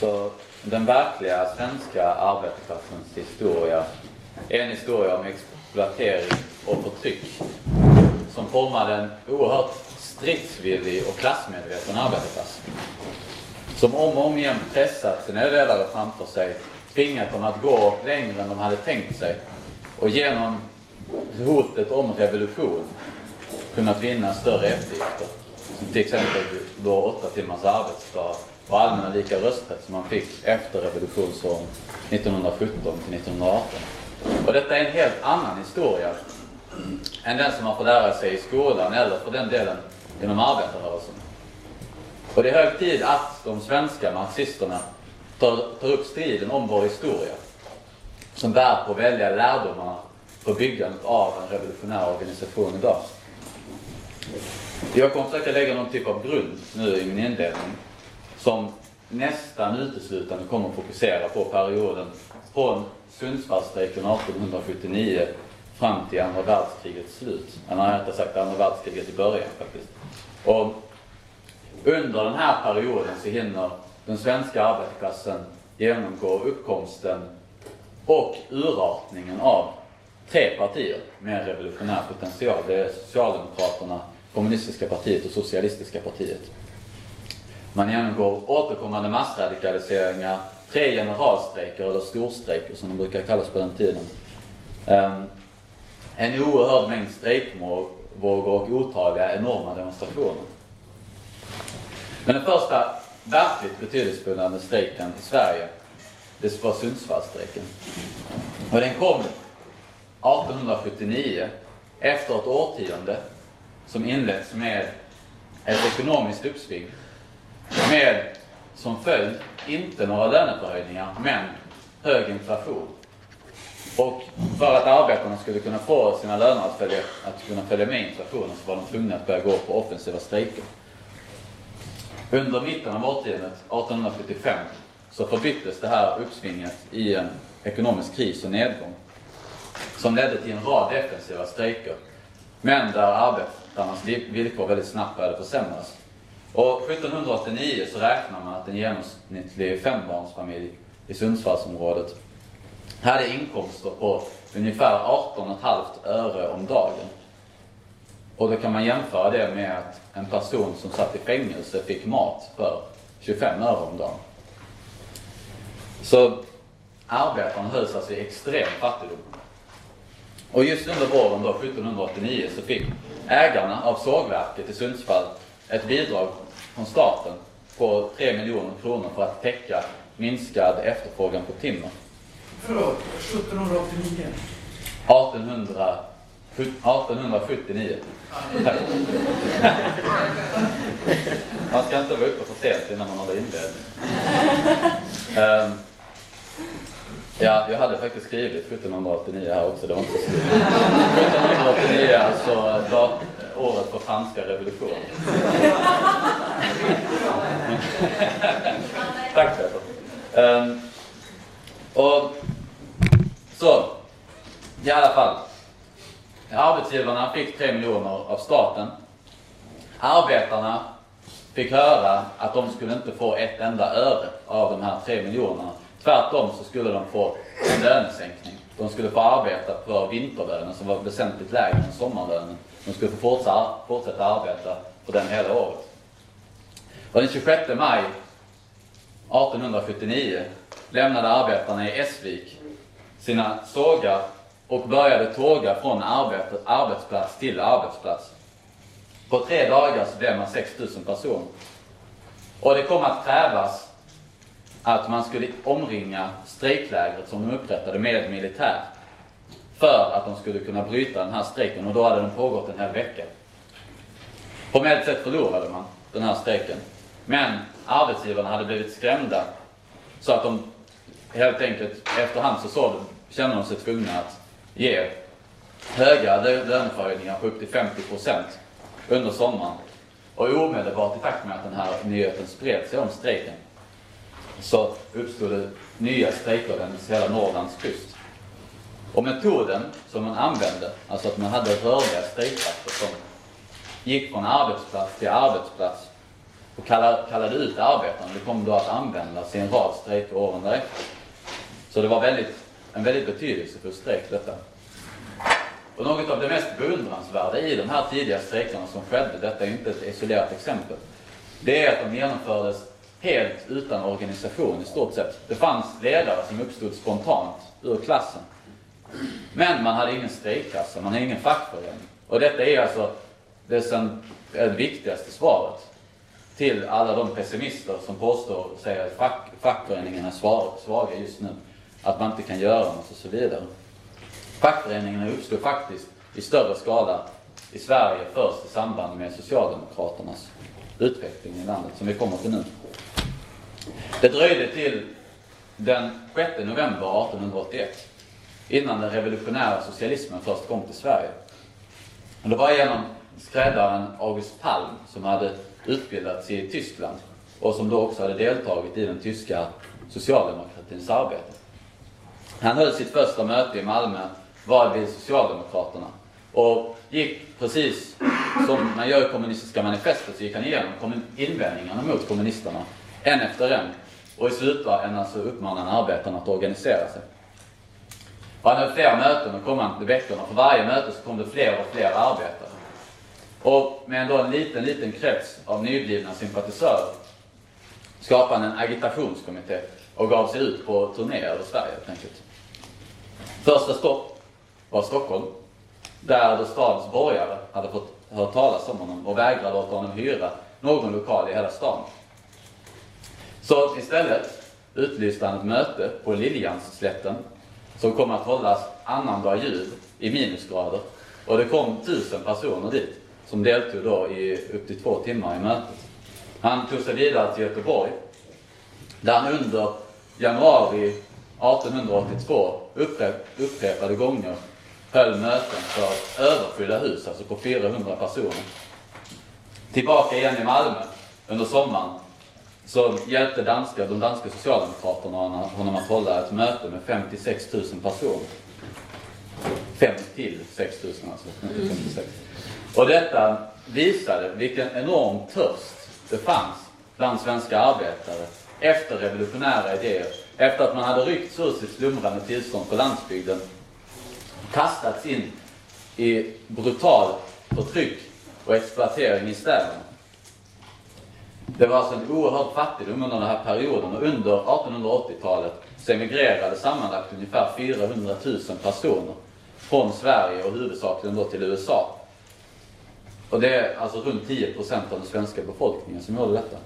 Så den verkliga svenska arbetarklassens historia är en historia om exploatering och förtryck som formade en oerhört stridsvillig och klassmedveten arbetarklass. Som om och om igen pressat sina ledare framför sig, tvingat dem att gå längre än de hade tänkt sig och genom hotet om revolution kunnat vinna större eftergifter. Som till exempel då åtta timmars arbetsdag och allmänna lika rösträtt som man fick efter revolutionsåren 1917 till 1918. Och detta är en helt annan historia än den som man får lära sig i skolan eller för den delen inom arbetarrörelsen. Och det är hög tid att de svenska marxisterna tar, tar upp striden om vår historia som bär på att välja lärdomar för byggandet av en revolutionär organisation idag. Jag kommer försöka lägga någon typ av grund nu i min inledning som nästan uteslutande kommer att fokusera på perioden från Sundsvallsstrejken 1879 fram till andra världskrigets slut. Eller rättare sagt andra världskriget i början faktiskt. Och under den här perioden så hinner den svenska arbetarklassen genomgå uppkomsten och urartningen av tre partier med revolutionär potential. Det är Socialdemokraterna, Kommunistiska partiet och Socialistiska partiet. Man genomgår återkommande massradikaliseringar, tre generalstrejker eller storstrejker som de brukar kallas på den tiden. Ehm, en oerhörd mängd strejkvågor och otaliga enorma demonstrationer. Men den första verkligt betydelsefulla strejken i Sverige, det var Sundsvallsstrejken. Och den kom 1879 efter ett årtionde som inletts med ett ekonomiskt uppsving med som följd inte några löneförhöjningar men hög inflation. Och för att arbetarna skulle kunna få sina löner att, följa, att kunna följa med inflationen så var de tvungna att börja gå på offensiva strejker. Under mitten av årtiondet, 1875, så förbyttes det här uppsvinget i en ekonomisk kris och nedgång som ledde till en rad defensiva strejker men där arbetarnas villkor väldigt snabbt började försämras. Och 1789 så räknar man att en genomsnittlig fembarnsfamilj i Sundsvallsområdet hade inkomster på ungefär 18,5 öre om dagen. Och då kan man jämföra det med att en person som satt i fängelse fick mat för 25 öre om dagen. Så arbetarna hölls alltså i extrem fattigdom. Och just under våren då, 1789 så fick ägarna av sågverket i Sundsvall ett bidrag från staten på 3 miljoner kronor för att täcka minskad efterfrågan på timmer. Förlåt, 1789? 1800, 1879. Man ska inte vara uppe för sent innan man har inledning. Ja, jag hade faktiskt skrivit 1789 här också, det var inte så 1789, alltså året för franska revolutionen. Tack Peter. Um, och så, i alla fall. Arbetsgivarna fick 3 miljoner av staten. Arbetarna fick höra att de skulle inte få ett enda öre av de här tre miljonerna. Tvärtom så skulle de få en lönesänkning. De skulle få arbeta för vinterlönen som var väsentligt lägre än sommarlönen. De skulle få fortsätta, fortsätta arbeta för den hela året. Och den 26 maj 1879 lämnade arbetarna i Essvik sina sågar och började tåga från arbete, arbetsplats till arbetsplats. På tre dagar så blev man 6 000 personer. Och det kom att krävas att man skulle omringa strejklägret som de upprättade med militär för att de skulle kunna bryta den här strejken och då hade den pågått en hel vecka. Formellt sett förlorade man den här strejken. Men arbetsgivarna hade blivit skrämda så att de helt enkelt efterhand så såg, kände de sig tvungna att ge höga löneförhöjningar på upp till 50 procent under sommaren. Och omedelbart i takt med att den här nyheten spred sig om strejken så uppstod det nya strejker längs hela Norrlands kust. Och metoden som man använde, alltså att man hade rörliga strejkvakter som gick från arbetsplats till arbetsplats och kallade, kallade ut arbetarna. Det kom då att användas i en rad strejker åren därefter. Så det var väldigt, en väldigt betydelsefull strejk detta. Och något av det mest beundransvärda i de här tidiga strejkerna som skedde, detta är inte ett isolerat exempel, det är att de genomfördes helt utan organisation i stort sett. Det fanns ledare som uppstod spontant ur klassen. Men man hade ingen strejkkassa, man hade ingen fackförening. Och detta är alltså det, sen, det viktigaste svaret till alla de pessimister som påstår säger att fack, fackföreningarna är svaga just nu. Att man inte kan göra något och så vidare. Fackföreningarna uppstod faktiskt i större skala i Sverige först i samband med Socialdemokraternas utveckling i landet, som vi kommer till nu. Det dröjde till den 6 november 1881 innan den revolutionära socialismen först kom till Sverige. Och det var genom skräddaren August Palm som hade utbildats i Tyskland och som då också hade deltagit i den tyska socialdemokratins arbete. Han höll sitt första möte i Malmö vad vill Socialdemokraterna? Och gick precis som man gör i kommunistiska manifestet så gick han igenom invändningarna mot kommunisterna en efter en. Och i slutändan så alltså uppmanade han arbetarna att organisera sig. Och han höll flera möten de kommande veckorna. För varje möte så kom det fler och fler arbetare. Och med ändå en liten, liten krets av nyblivna sympatisörer skapade han en agitationskommitté och gav sig ut på turné över Sverige helt enkelt. Första stopp var Stockholm. Där då stadens borgare hade fått hört talas om honom och vägrade låta honom hyra någon lokal i hela stan. Så istället utlyste han ett möte på Liljansslätten som kommer att hållas annandag jul i minusgrader. Och det kom tusen personer dit som deltog då i upp till två timmar i mötet. Han tog sig vidare till Göteborg där han under januari 1882 upprepade gånger höll möten för överfyllda hus, alltså på 400 personer. Tillbaka igen i Malmö under sommaren så hjälpte danska, de danska socialdemokraterna honom att hålla ett möte med 56 000 personer. 5 till 6 000 alltså, inte 56. Och detta visade vilken enorm törst det fanns bland svenska arbetare efter revolutionära idéer. Efter att man hade ryckts ur sitt slumrande tillstånd på landsbygden, kastats in i brutal förtryck och exploatering i städerna. Det var alltså en oerhörd fattigdom under den här perioden och under 1880-talet så emigrerade sammanlagt ungefär 400 000 personer från Sverige och huvudsakligen då till USA. Och det är alltså runt 10 procent av den svenska befolkningen som gjorde detta.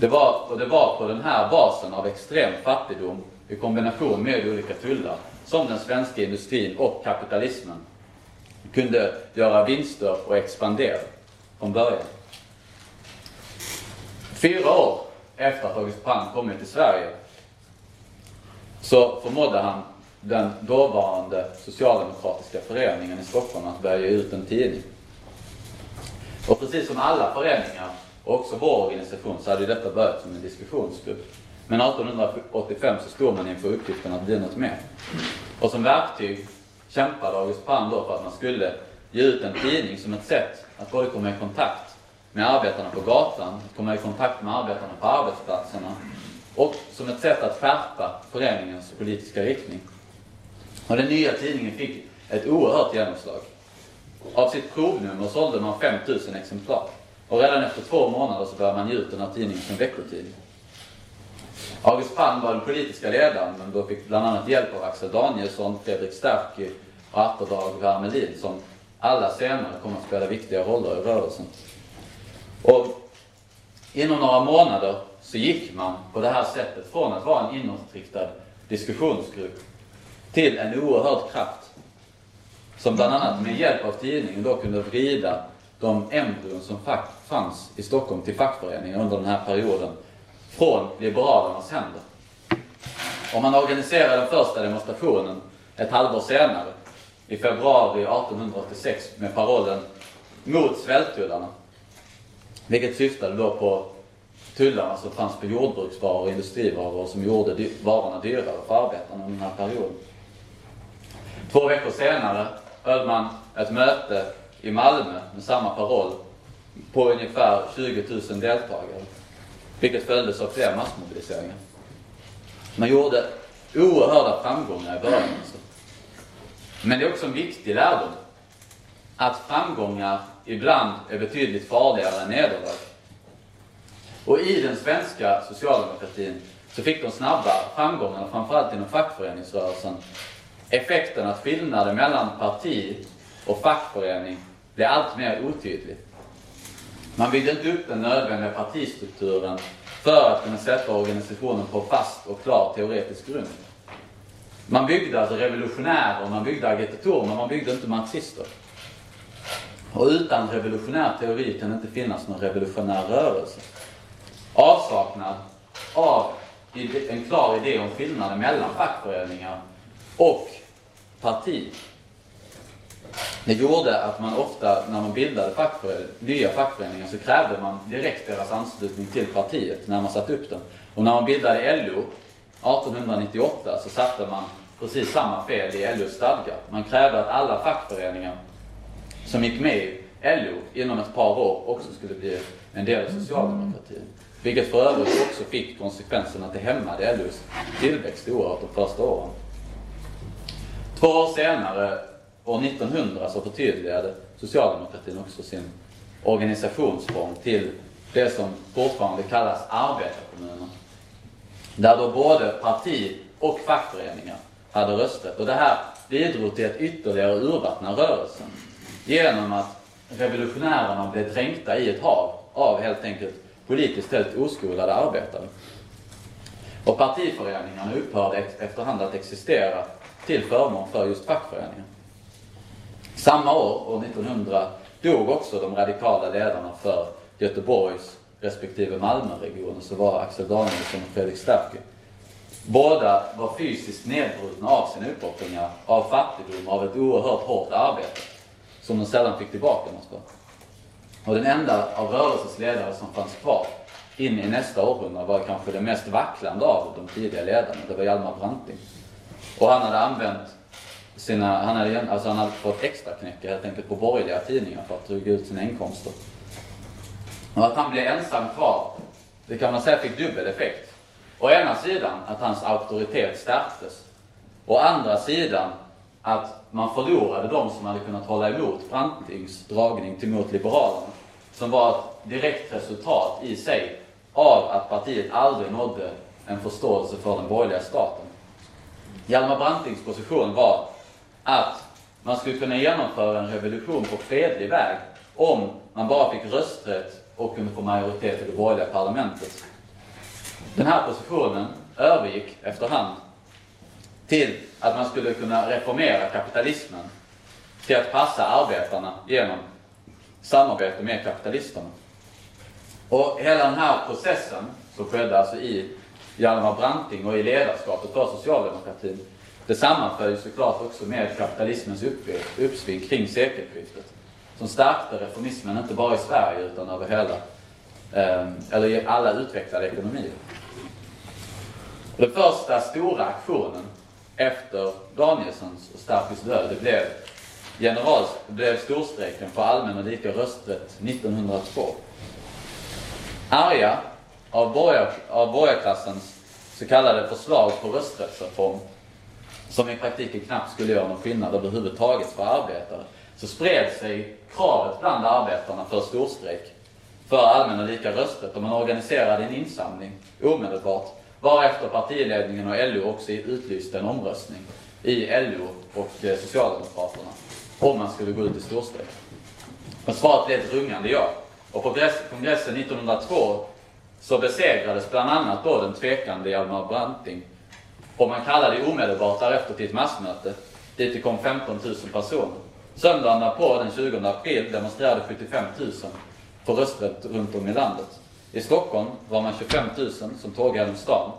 Det var, och det var på den här basen av extrem fattigdom i kombination med olika tullar som den svenska industrin och kapitalismen kunde göra vinster och expandera från början. Fyra år efter att August Palm kommit till Sverige så förmådde han den dåvarande socialdemokratiska föreningen i Stockholm att börja ge ut en tidning. Och precis som alla föreningar, och också vår organisation, så hade detta börjat som en diskussionsgrupp. Men 1885 så stod man inför uppgiften att bli något mer. Och som verktyg kämpade August Palm då för att man skulle ge ut en tidning som ett sätt att både komma i kontakt med arbetarna på gatan, att komma i kontakt med arbetarna på arbetsplatserna och som ett sätt att skärpa föreningens politiska riktning. Och den nya tidningen fick ett oerhört genomslag. Av sitt provnummer sålde man 5000 exemplar. Och redan efter två månader så började man ge ut den här tidningen som veckotidning. August Palm var den politiska ledaren men då fick bland annat hjälp av Axel Danielsson, Fredrik Starky och Atterdag Wermelin som alla senare kommer att spela viktiga roller i rörelsen. Och inom några månader så gick man på det här sättet från att vara en inåtriktad diskussionsgrupp till en oerhörd kraft. Som bland annat med hjälp av tidningen då kunde vrida de embryon som fanns i Stockholm till fackföreningar under den här perioden från Liberalernas händer. Och man organiserade den första demonstrationen ett halvår senare, i februari 1886, med parollen mot svälttullarna. Vilket syftade då på tullarna som fanns på jordbruksvaror och industrivaror som gjorde varorna dyrare för arbetarna under den här perioden. Två veckor senare höll man ett möte i Malmö med samma paroll på ungefär 20 000 deltagare vilket följdes av fler massmobiliseringar. Man gjorde oerhörda framgångar i början. Alltså. Men det är också en viktig lärdom att framgångar ibland är betydligt farligare än nederlag. Och i den svenska socialdemokratin så fick de snabba framgångarna, framförallt inom fackföreningsrörelsen, effekten att skillnaden mellan parti och fackförening blev allt mer otydlig. Man byggde inte upp den nödvändiga partistrukturen för att kunna sätta organisationen på fast och klar teoretisk grund. Man byggde alltså revolutionärer, man byggde agitatorer, men man byggde inte marxister. Och utan revolutionär teori kan det inte finnas någon revolutionär rörelse. Avsaknad av en klar idé om skillnaden mellan fackföreningar och parti. Det gjorde att man ofta, när man bildade fackför, nya fackföreningar, så krävde man direkt deras anslutning till partiet när man satte upp den. Och när man bildade LO 1898 så satte man precis samma fel i LOs stadgar. Man krävde att alla fackföreningar som gick med i LO inom ett par år också skulle bli en del av socialdemokratin. Vilket för övrigt också fick konsekvensen att det hämmade LOs tillväxt oerhört de första åren. Två år senare, år 1900, så förtydligade socialdemokratin också sin organisationsform till det som fortfarande kallas arbetarkommuner. Där då både parti och fackföreningar hade rösträtt. Och det här bidrog till att ytterligare urvattna rörelsen genom att revolutionärerna blev dränkta i ett hav av helt enkelt politiskt helt oskolade arbetare. Och partiföreningarna upphörde efterhand att existera till förmån för just fackföreningar. Samma år, år 1900, dog också de radikala ledarna för Göteborgs respektive Malmöregionen, så var Axel Danielsson och Fredrik Sterky. Båda var fysiskt nedbrutna av sina uppoffringar, av fattigdom, av ett oerhört hårt arbete, som de sällan fick tillbaka något för. Och den enda av rörelsens ledare som fanns kvar in i nästa århundrade var kanske den mest vacklande av de tidiga ledarna. Det var Hjalmar Branting. Och han hade använt sina, han hade, alltså han hade fått extra knäcka helt enkelt på borgerliga tidningar för att dryga ut sina inkomster. Och att han blev ensam kvar, det kan man säga fick dubbel effekt. Å ena sidan att hans auktoritet stärktes. Å andra sidan att man förlorade de som hade kunnat hålla emot Brantings dragning till mot Liberalerna. Som var ett direkt resultat i sig av att partiet aldrig nådde en förståelse för den borgerliga staten. Hjalmar Brantings position var att man skulle kunna genomföra en revolution på fredlig väg om man bara fick rösträtt och kunde få majoritet i det borgerliga parlamentet. Den här positionen övergick efterhand till att man skulle kunna reformera kapitalismen till att passa arbetarna genom samarbete med kapitalisterna. Och hela den här processen som skedde alltså i Hjalmar Branting och i ledarskapet för socialdemokratin, det sammanföll ju såklart också med kapitalismens uppsving kring sekelskiftet. Som stärkte reformismen inte bara i Sverige utan över hela, ehm, eller i alla utvecklade ekonomier. Den första stora aktionen efter Danielssons och Starkys död, det blev, general, det blev storstrejken för allmän och lika rösträtt 1902. Arga av, borgar, av borgarklassens så kallade förslag på rösträttsreform, som i praktiken knappt skulle göra någon skillnad överhuvudtaget för arbetare, så spred sig kravet bland arbetarna för storstrejk för allmän och lika rösträtt och man organiserade en insamling omedelbart Varefter partiledningen och LO också utlyste en omröstning i LO och eh, Socialdemokraterna om man skulle gå ut i storstrejk. Men svaret blev ett rungande ja. Och på kongressen 1902 så besegrades bland annat då den tvekande Hjalmar Branting. Och man kallade omedelbart därefter till ett massmöte. Dit det kom 15 000 personer. Söndagen på den 20 april, demonstrerade 75 000 för rösträtt runt om i landet. I Stockholm var man 25 000 som tågade genom stan.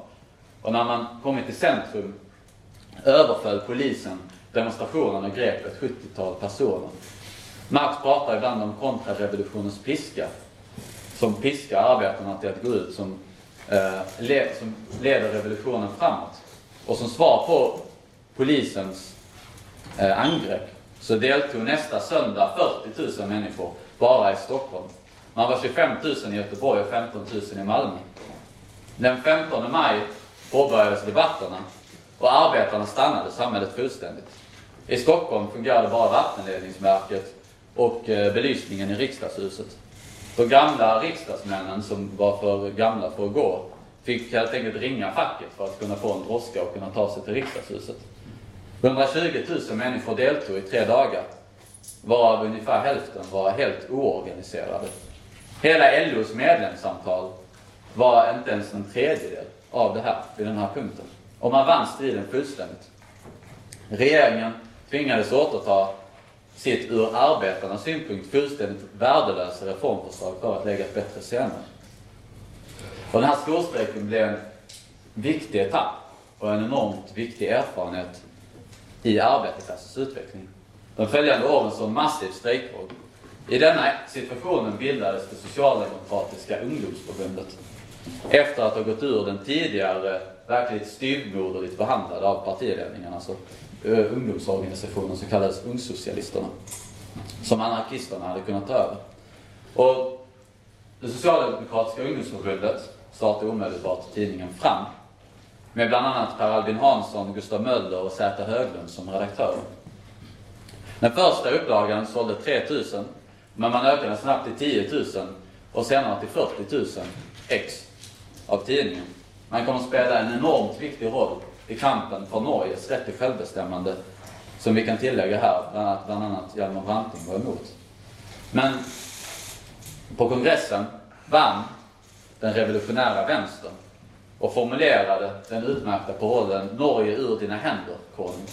Och när man kommit till centrum överföll polisen demonstrationen och grep ett 70-tal personer. Marx pratar ibland om kontrarevolutionens piska. Som piskar arbetarna till att gå ut, som, eh, led, som leder revolutionen framåt. Och som svar på polisens eh, angrepp så deltog nästa söndag 40 000 människor bara i Stockholm Man var 25 000 i Göteborg och 15 000 i Malmö. Den 15 maj påbörjades debatterna och arbetarna stannade samhället fullständigt. I Stockholm fungerade bara vattenledningsverket och eh, belysningen i riksdagshuset. De gamla riksdagsmännen som var för gamla för att gå fick helt enkelt ringa facket för att kunna få en droska och kunna ta sig till riksdagshuset. 120 000 människor deltog i tre dagar, varav ungefär hälften var helt oorganiserade. Hela LOs medlemsantal var inte ens en tredjedel av det här, vid den här punkten. Och man vann striden fullständigt. Regeringen tvingades återta sitt ur arbetarnas synpunkt fullständigt värdelösa reformförslag för att lägga ett bättre senare. Och den här skolstrejken blev en viktig etapp och en enormt viktig erfarenhet i arbetarklassens utveckling. De följande åren såg en massiv strejkvåg. I denna situationen bildades det Socialdemokratiska ungdomsförbundet efter att ha gått ur den tidigare verkligt styvmoderligt behandlade av partiledningen, alltså eh, ungdomsorganisationen som kallades Ungsocialisterna. Som anarkisterna hade kunnat ta över. Och det Socialdemokratiska ungdomsförbundet startade omedelbart tidningen Fram. Med bland annat Per Albin Hansson, Gustav Möller och Zäta Höglund som redaktörer. Den första upplagan sålde 3000, men man ökade snabbt till 10 000 och senare till 40 000 ex av tidningen. Man kommer att spela en enormt viktig roll i kampen för Norges rätt till självbestämmande, som vi kan tillägga här, bland annat, bland annat Hjalmar Branting var emot. Men på kongressen vann den revolutionära vänstern och formulerade den utmärkta parollen Norge ur dina händer, konung.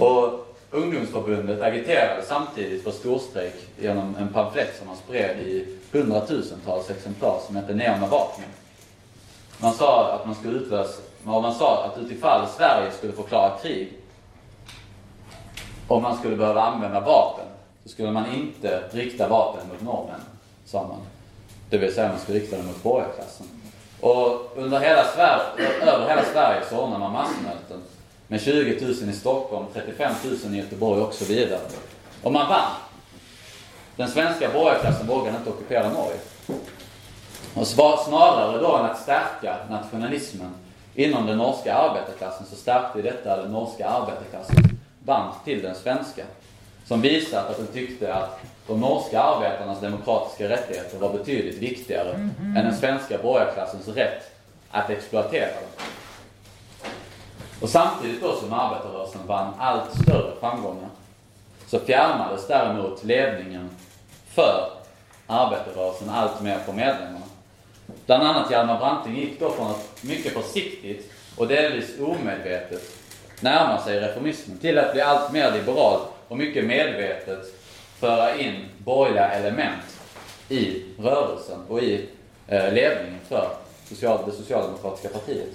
Och ungdomsförbundet agiterade samtidigt för storstrejk genom en pamflett som man spred i hundratusentals exemplar som hette Ner med vapnen. Man sa att man skulle utlösa, man sa att utifall Sverige skulle förklara krig och man skulle behöva använda vapen så skulle man inte rikta vapen mot norrmän, sa man. Det vill säga man skulle rikta dem mot borgarklassen. Och under hela Sverige, över hela Sverige så ordnar man massmöten med 20 000 i Stockholm, 35 000 i Göteborg och så vidare. Och man vann. Den svenska borgarklassen vågade inte ockupera Norge. Och snarare då än att stärka nationalismen inom den norska arbetarklassen så stärkte detta den norska arbetarklassens band till den svenska. Som visat att den tyckte att de norska arbetarnas demokratiska rättigheter var betydligt viktigare mm -hmm. än den svenska borgarklassens rätt att exploatera dem. Och samtidigt då som arbetarrörelsen vann allt större framgångar så fjärmades däremot ledningen för arbetarrörelsen allt mer från medlemmarna. Bland annat Hjalmar Branting gick då från att mycket försiktigt och delvis omedvetet närma sig reformismen till att bli allt mer liberal och mycket medvetet föra in borgerliga element i rörelsen och i eh, ledningen för det socialdemokratiska partiet.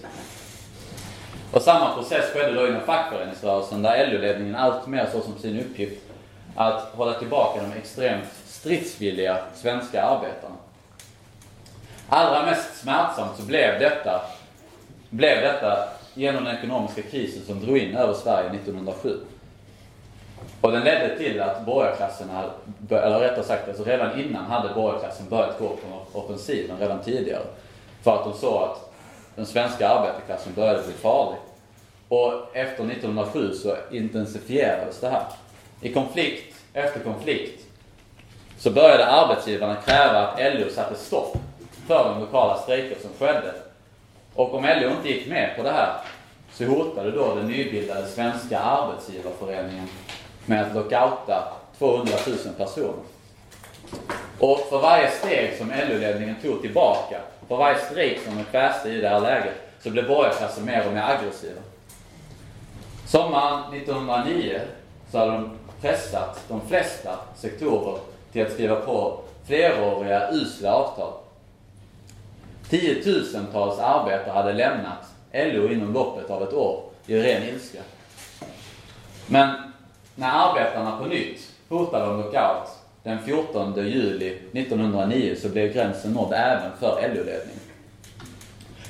Och samma process skedde då inom fackföreningsrörelsen där LO-ledningen allt mer såg som sin uppgift att hålla tillbaka de extremt stridsvilliga svenska arbetarna. Allra mest smärtsamt så blev detta, blev detta genom den ekonomiska krisen som drog in över Sverige 1907. Och den ledde till att borgarklasserna, eller rättare sagt alltså redan innan hade borgarklassen börjat gå på offensiven redan tidigare. För att de såg att den svenska arbetarklassen började bli farlig. Och efter 1907 så intensifierades det här. I konflikt efter konflikt så började arbetsgivarna kräva att LO satte stopp för de lokala strejker som skedde. Och om LO inte gick med på det här så hotade då den nybildade Svenska Arbetsgivarföreningen med att lockouta 200 000 personer. Och för varje steg som LO-ledningen tog tillbaka, för varje strejk som de kväste i det här läget, så blev borgarklassen mer och mer aggressiva. Sommaren 1909 så hade de pressat de flesta sektorer till att skriva på fleråriga usla avtal. Tiotusentals arbetare hade lämnat LO inom loppet av ett år i ren ilska. Men när arbetarna på nytt hotade om lockout den 14 juli 1909 så blev gränsen nådd även för LO-ledningen.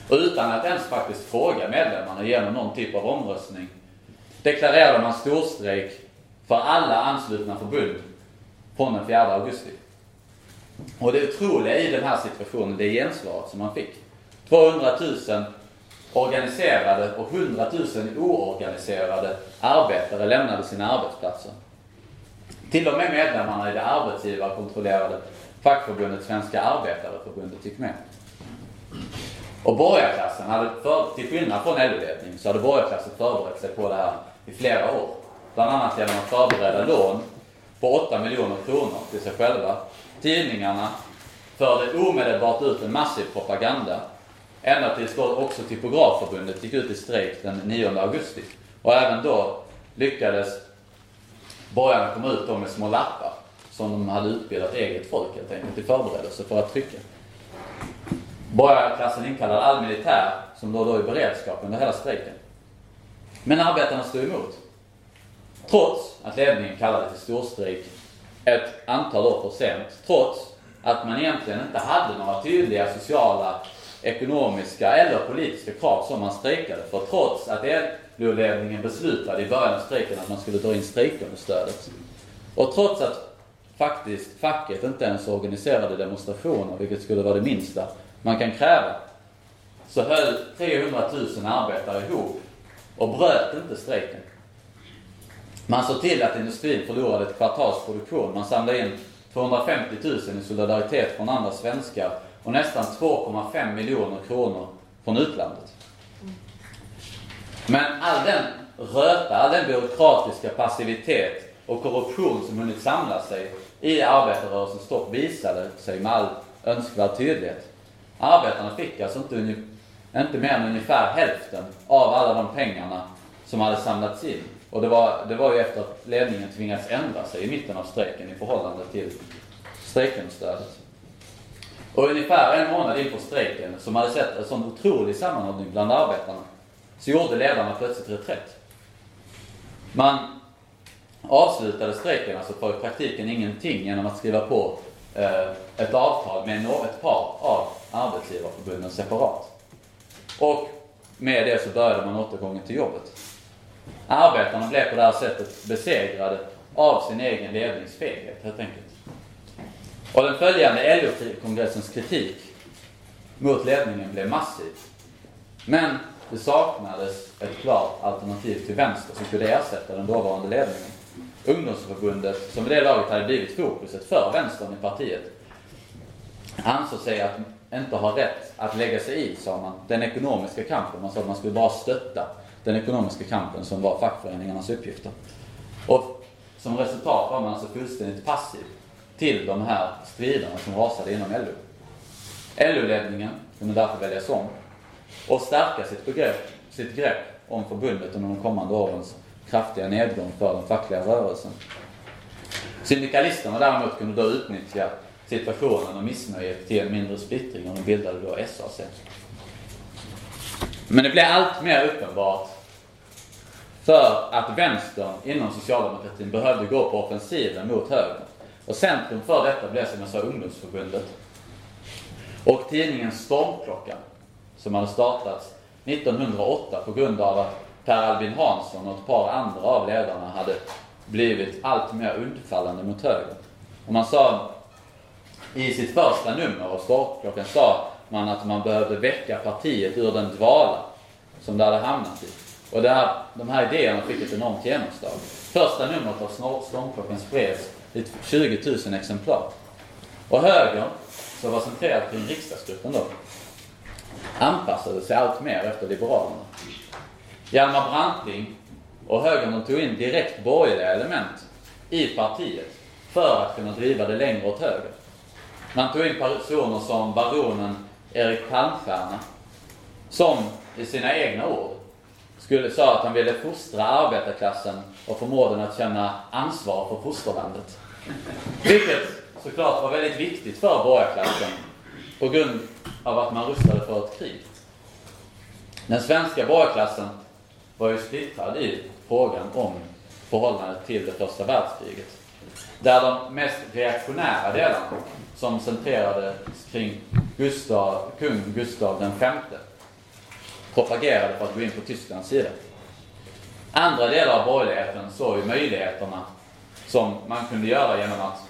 Och utan att ens faktiskt fråga medlemmarna genom någon typ av omröstning deklarerade man storstrejk för alla anslutna förbund från den 4 augusti. Och det otroliga i den här situationen, det är gensvaret som man fick. 200 000 organiserade och 100 000 oorganiserade arbetare lämnade sina arbetsplatser. Till och med medlemmarna i det arbetsgivarkontrollerade fackförbundet Svenska Arbetareförbundet gick med. Och borgarklassen hade, för, till skillnad från LO-ledningen, så hade borgarklassen förberett sig på det här i flera år. Bland annat genom att förbereda lån på 8 miljoner kronor till sig själva. Tidningarna förde omedelbart ut en massiv propaganda. Ända tills då också Typografförbundet gick ut i strejk den 9 augusti. Och även då lyckades borgarna komma ut då med små lappar som de hade utbildat eget folk helt enkelt i förberedelse för att trycka. Borgarklassen inkallade all militär som då då i beredskap under hela strejken. Men arbetarna stod emot. Trots att ledningen kallade till storstrejk ett antal år för sent. Trots att man egentligen inte hade några tydliga sociala, ekonomiska eller politiska krav som man strejkade för. Trots att LO-ledningen beslutade i början av strejken att man skulle dra in strejkunderstödet. Och trots att faktiskt facket inte ens organiserade demonstrationer, vilket skulle vara det minsta man kan kräva, så höll 300 000 arbetare ihop och bröt inte strejken. Man såg till att industrin förlorade ett kvartals produktion. Man samlade in 250 000 i solidaritet från andra svenskar och nästan 2,5 miljoner kronor från utlandet. Men all den röta, all den byråkratiska passivitet och korruption som hunnit samla sig i arbetarrörelsens topp visade sig med all önskvärd tydlighet. Arbetarna fick alltså inte, inte mer än ungefär hälften av alla de pengarna som hade samlats in. Och det var, det var ju efter att ledningen tvingats ändra sig i mitten av strejken i förhållande till strejkunderstödet. Och ungefär en månad in på strejken, som hade sett en sån otrolig sammanhållning bland arbetarna, så gjorde ledarna plötsligt reträtt. Man avslutade strejken alltså för i praktiken ingenting genom att skriva på eh, ett avtal med ett par av arbetsgivarförbunden separat. Och med det så började man återgången till jobbet. Arbetarna blev på det här sättet besegrade av sin egen ledningsfeghet helt enkelt. Och den följande LO-kongressens kritik mot ledningen blev massiv. Men det saknades ett klart alternativ till vänster som skulle ersätta den dåvarande ledningen. Ungdomsförbundet, som vid det laget hade blivit fokuset för vänstern i partiet, ansåg sig att inte ha rätt att lägga sig i, sa man, den ekonomiska kampen. Man sa att man skulle bara stötta den ekonomiska kampen som var fackföreningarnas uppgifter. Och som resultat var man alltså fullständigt passiv till de här striderna som rasade inom LO. LO-ledningen kunde därför väljas om och stärka sitt, begrepp, sitt grepp om förbundet under de kommande årens kraftiga nedgång för den fackliga rörelsen. Syndikalisterna däremot kunde då utnyttja situationen och missnöjet till en mindre splittring och de bildade då SAC. Men det blev allt mer uppenbart för att vänstern inom socialdemokratin behövde gå på offensiven mot högern. Och centrum för detta blev som jag sa ungdomsförbundet. Och tidningen Stormklockan som hade startats 1908 på grund av att Per Albin Hansson och ett par andra av ledarna hade blivit allt mer undfallande mot högern. Och man sa i sitt första nummer av Stormklockan sa man att man behövde väcka partiet ur den dvala som det hade hamnat i. Och det här, de här idéerna fick ett enormt genomslag. Första numret av Stormklockan spreds 20 000 exemplar. Och högern, som var centrerad kring riksdagsgruppen då, anpassade sig allt mer efter Liberalerna. Hjalmar Branting och högern tog in direkt borgerliga element i partiet för att kunna driva det längre åt höger. Man tog in personer som baronen Erik Palmstierna som i sina egna ord skulle, sa att han ville fostra arbetarklassen och förmå den att känna ansvar för fosterlandet. Vilket såklart var väldigt viktigt för borgarklassen på grund av att man rustade för ett krig. Den svenska borgarklassen var ju splittrad i frågan om förhållandet till det första världskriget. Där de mest reaktionära delarna, som centrerades kring Gustav, kung Gustav V propagerade för att gå in på Tysklands sida. Andra delar av borgerligheten såg ju möjligheterna som man kunde göra genom att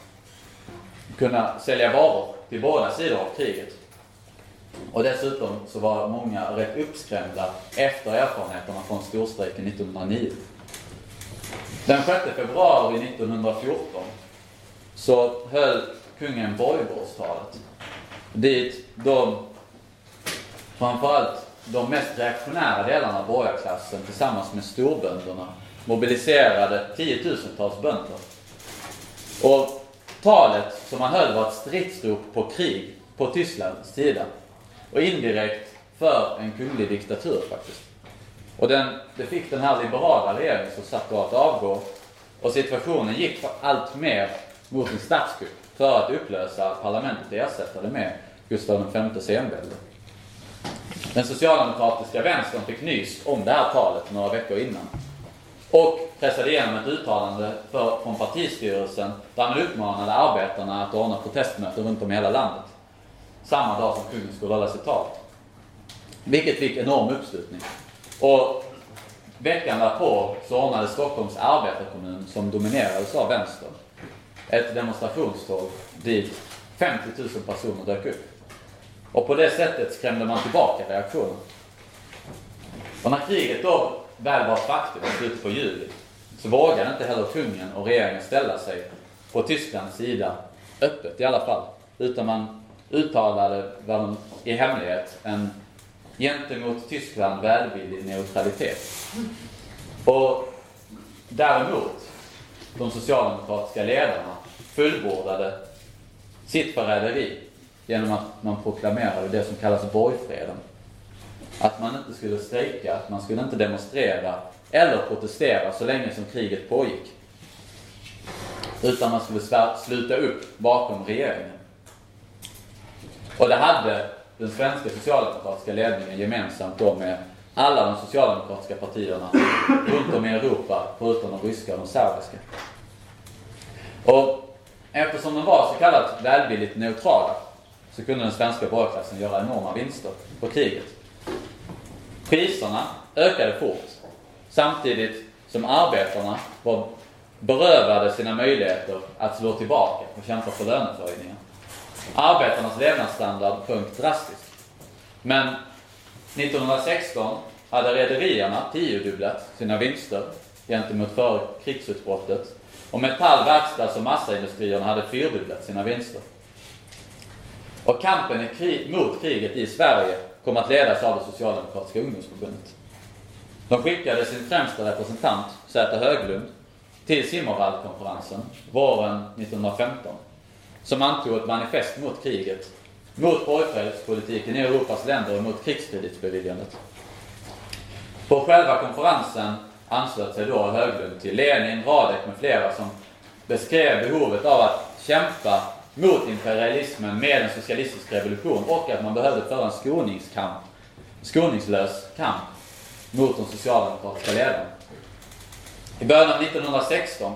kunna sälja varor till båda sidor av kriget. Och dessutom så var många rätt uppskrämda efter erfarenheterna från storstrejken 1909. Den 6 februari 1914 så höll kungen borgborgstalet. dit de, framförallt de mest reaktionära delarna av borgarklassen tillsammans med storbönderna mobiliserade tiotusentals bönder. Och talet som han höll var ett stridsrop på krig på Tysklands sida. Och indirekt för en kunglig diktatur faktiskt. Och den, det fick den här liberala regeringen som satt då att avgå. Och situationen gick allt mer mot en statskupp för att upplösa parlamentet och ersätta det med Gustav V senvälde. Den socialdemokratiska vänstern fick nys om det här talet några veckor innan. Och pressade igenom ett uttalande för, från partistyrelsen där man uppmanade arbetarna att ordna protestmöten runt om i hela landet. Samma dag som kungen skulle hålla sitt tal. Vilket fick enorm uppslutning. Och veckan därpå så ordnade Stockholms arbetarkommun, som dominerades av vänstern, ett demonstrationståg dit 50 000 personer dök upp. Och på det sättet skrämde man tillbaka reaktionen. Och när kriget då väl var ett faktum i slutet på juli så vågade inte heller kungen och regeringen ställa sig på Tysklands sida öppet i alla fall. Utan man uttalade väl i hemlighet en gentemot Tyskland välvillig neutralitet. Och däremot, de socialdemokratiska ledarna fullbordade sitt förräderi genom att man proklamerade det som kallas borgfreden. Att man inte skulle strejka, att man skulle inte demonstrera eller protestera så länge som kriget pågick. Utan man skulle sluta upp bakom regeringen. Och det hade den svenska socialdemokratiska ledningen gemensamt då med alla de socialdemokratiska partierna runt om i Europa, förutom de ryska och de serbiska. Och eftersom de var så kallat välvilligt neutrala så kunde den svenska borgarklassen göra enorma vinster på kriget. Priserna ökade fort samtidigt som arbetarna var berövade sina möjligheter att slå tillbaka och kämpa för löneförhöjningar. Arbetarnas levnadsstandard sjönk drastiskt. Men 1916 hade rederierna tiodubblat sina vinster gentemot före krigsutbrottet och metall-, verkstads och massaindustrierna hade fyrdubblat sina vinster. Och kampen mot kriget i Sverige kom att ledas av det Socialdemokratiska ungdomsförbundet. De skickade sin främsta representant, Zäta Höglund, till Zimmerfaldkonferensen våren 1915 som antog ett manifest mot kriget, mot borgfredspolitiken i Europas länder och mot krigskreditsbeviljandet. På själva konferensen anslöt sig då Höglund till Lenin, Radek med flera som beskrev behovet av att kämpa mot imperialismen med en socialistisk revolution och att man behövde föra en skoningskamp, skoningslös kamp mot de socialdemokratiska ledarna. I början av 1916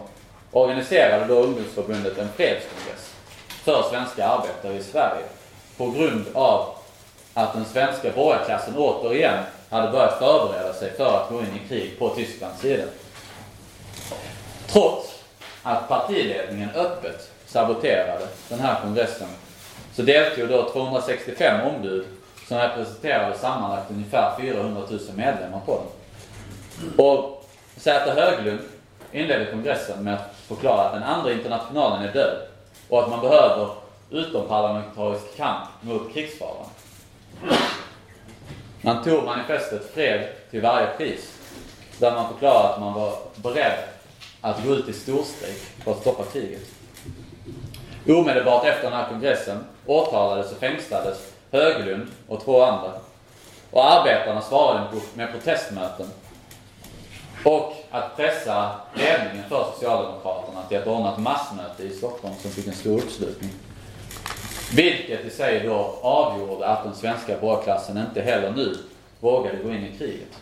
organiserade då ungdomsförbundet en fredskongress för svenska arbetare i Sverige på grund av att den svenska borgarklassen återigen hade börjat förbereda sig för att gå in i krig på Tysklands sida. Trots att partiledningen öppet saboterade den här kongressen så deltog då 265 ombud som representerade sammanlagt ungefär 400 000 medlemmar på den. Och Zäta Höglund inledde kongressen med att förklara att den andra internationalen är död och att man behöver utomparlamentarisk kamp mot krigsfaran. Man tog manifestet Fred till varje pris, där man förklarade att man var beredd att gå ut i storstrejk för att stoppa kriget. Omedelbart efter den här kongressen åtalades och fängslades Höglund och två andra. Och arbetarna svarade med protestmöten och att pressa ledningen för Socialdemokraterna till att ordna ett massmöte i Stockholm som fick en stor uppslutning. Vilket i sig då avgjorde att den svenska borgarklassen inte heller nu vågade gå in i kriget.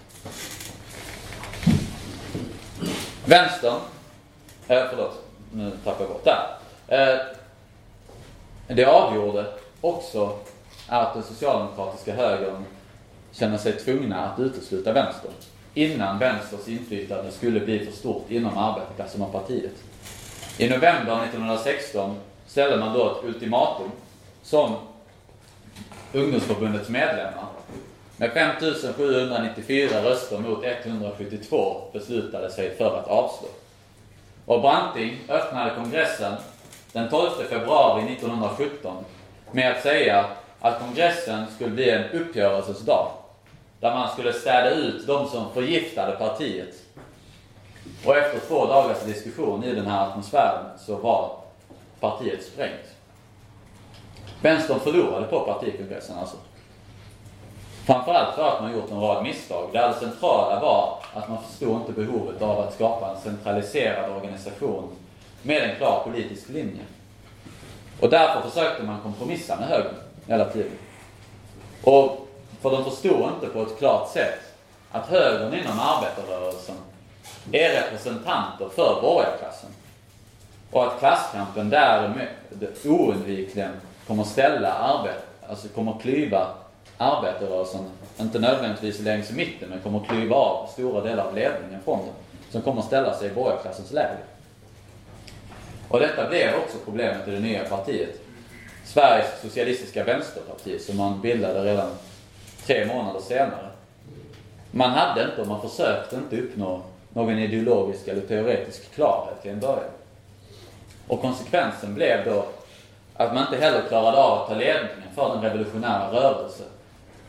Vänstern, eh, förlåt, nu tappade jag bort där. Eh, det avgjorde också att den socialdemokratiska högern känner sig tvungna att utesluta vänstern innan vänsters inflytande skulle bli för stort inom arbetarklassen och partiet. I november 1916 ställde man då ett ultimatum som ungdomsförbundets medlemmar med 5794 röster mot 172 beslutade sig för att avslå. Och Branting öppnade kongressen den 12 februari 1917 med att säga att kongressen skulle bli en uppgörelsens dag. Där man skulle städa ut de som förgiftade partiet. Och efter två dagars diskussion i den här atmosfären så var partiet sprängt. Vänstern förlorade på partikongressen alltså. Framförallt för att man gjort en rad misstag. Det centrala var att man förstod inte behovet av att skapa en centraliserad organisation med en klar politisk linje. Och därför försökte man kompromissa med högern hela tiden. Och för de förstod inte på ett klart sätt att högern inom arbetarrörelsen är representanter för borgarklassen. Och att klasskampen därmed oundvikligen kommer ställa arbet, alltså kommer klyva arbetarrörelsen, inte nödvändigtvis längs mitten, men kommer klyva av stora delar av ledningen från den. Som kommer ställa sig i borgarklassens läger. Och detta blev också problemet i det nya partiet. Sveriges socialistiska vänsterparti som man bildade redan tre månader senare. Man hade inte, och man försökte inte uppnå någon ideologisk eller teoretisk klarhet till en början. Och konsekvensen blev då att man inte heller klarade av att ta ledningen för den revolutionära rörelse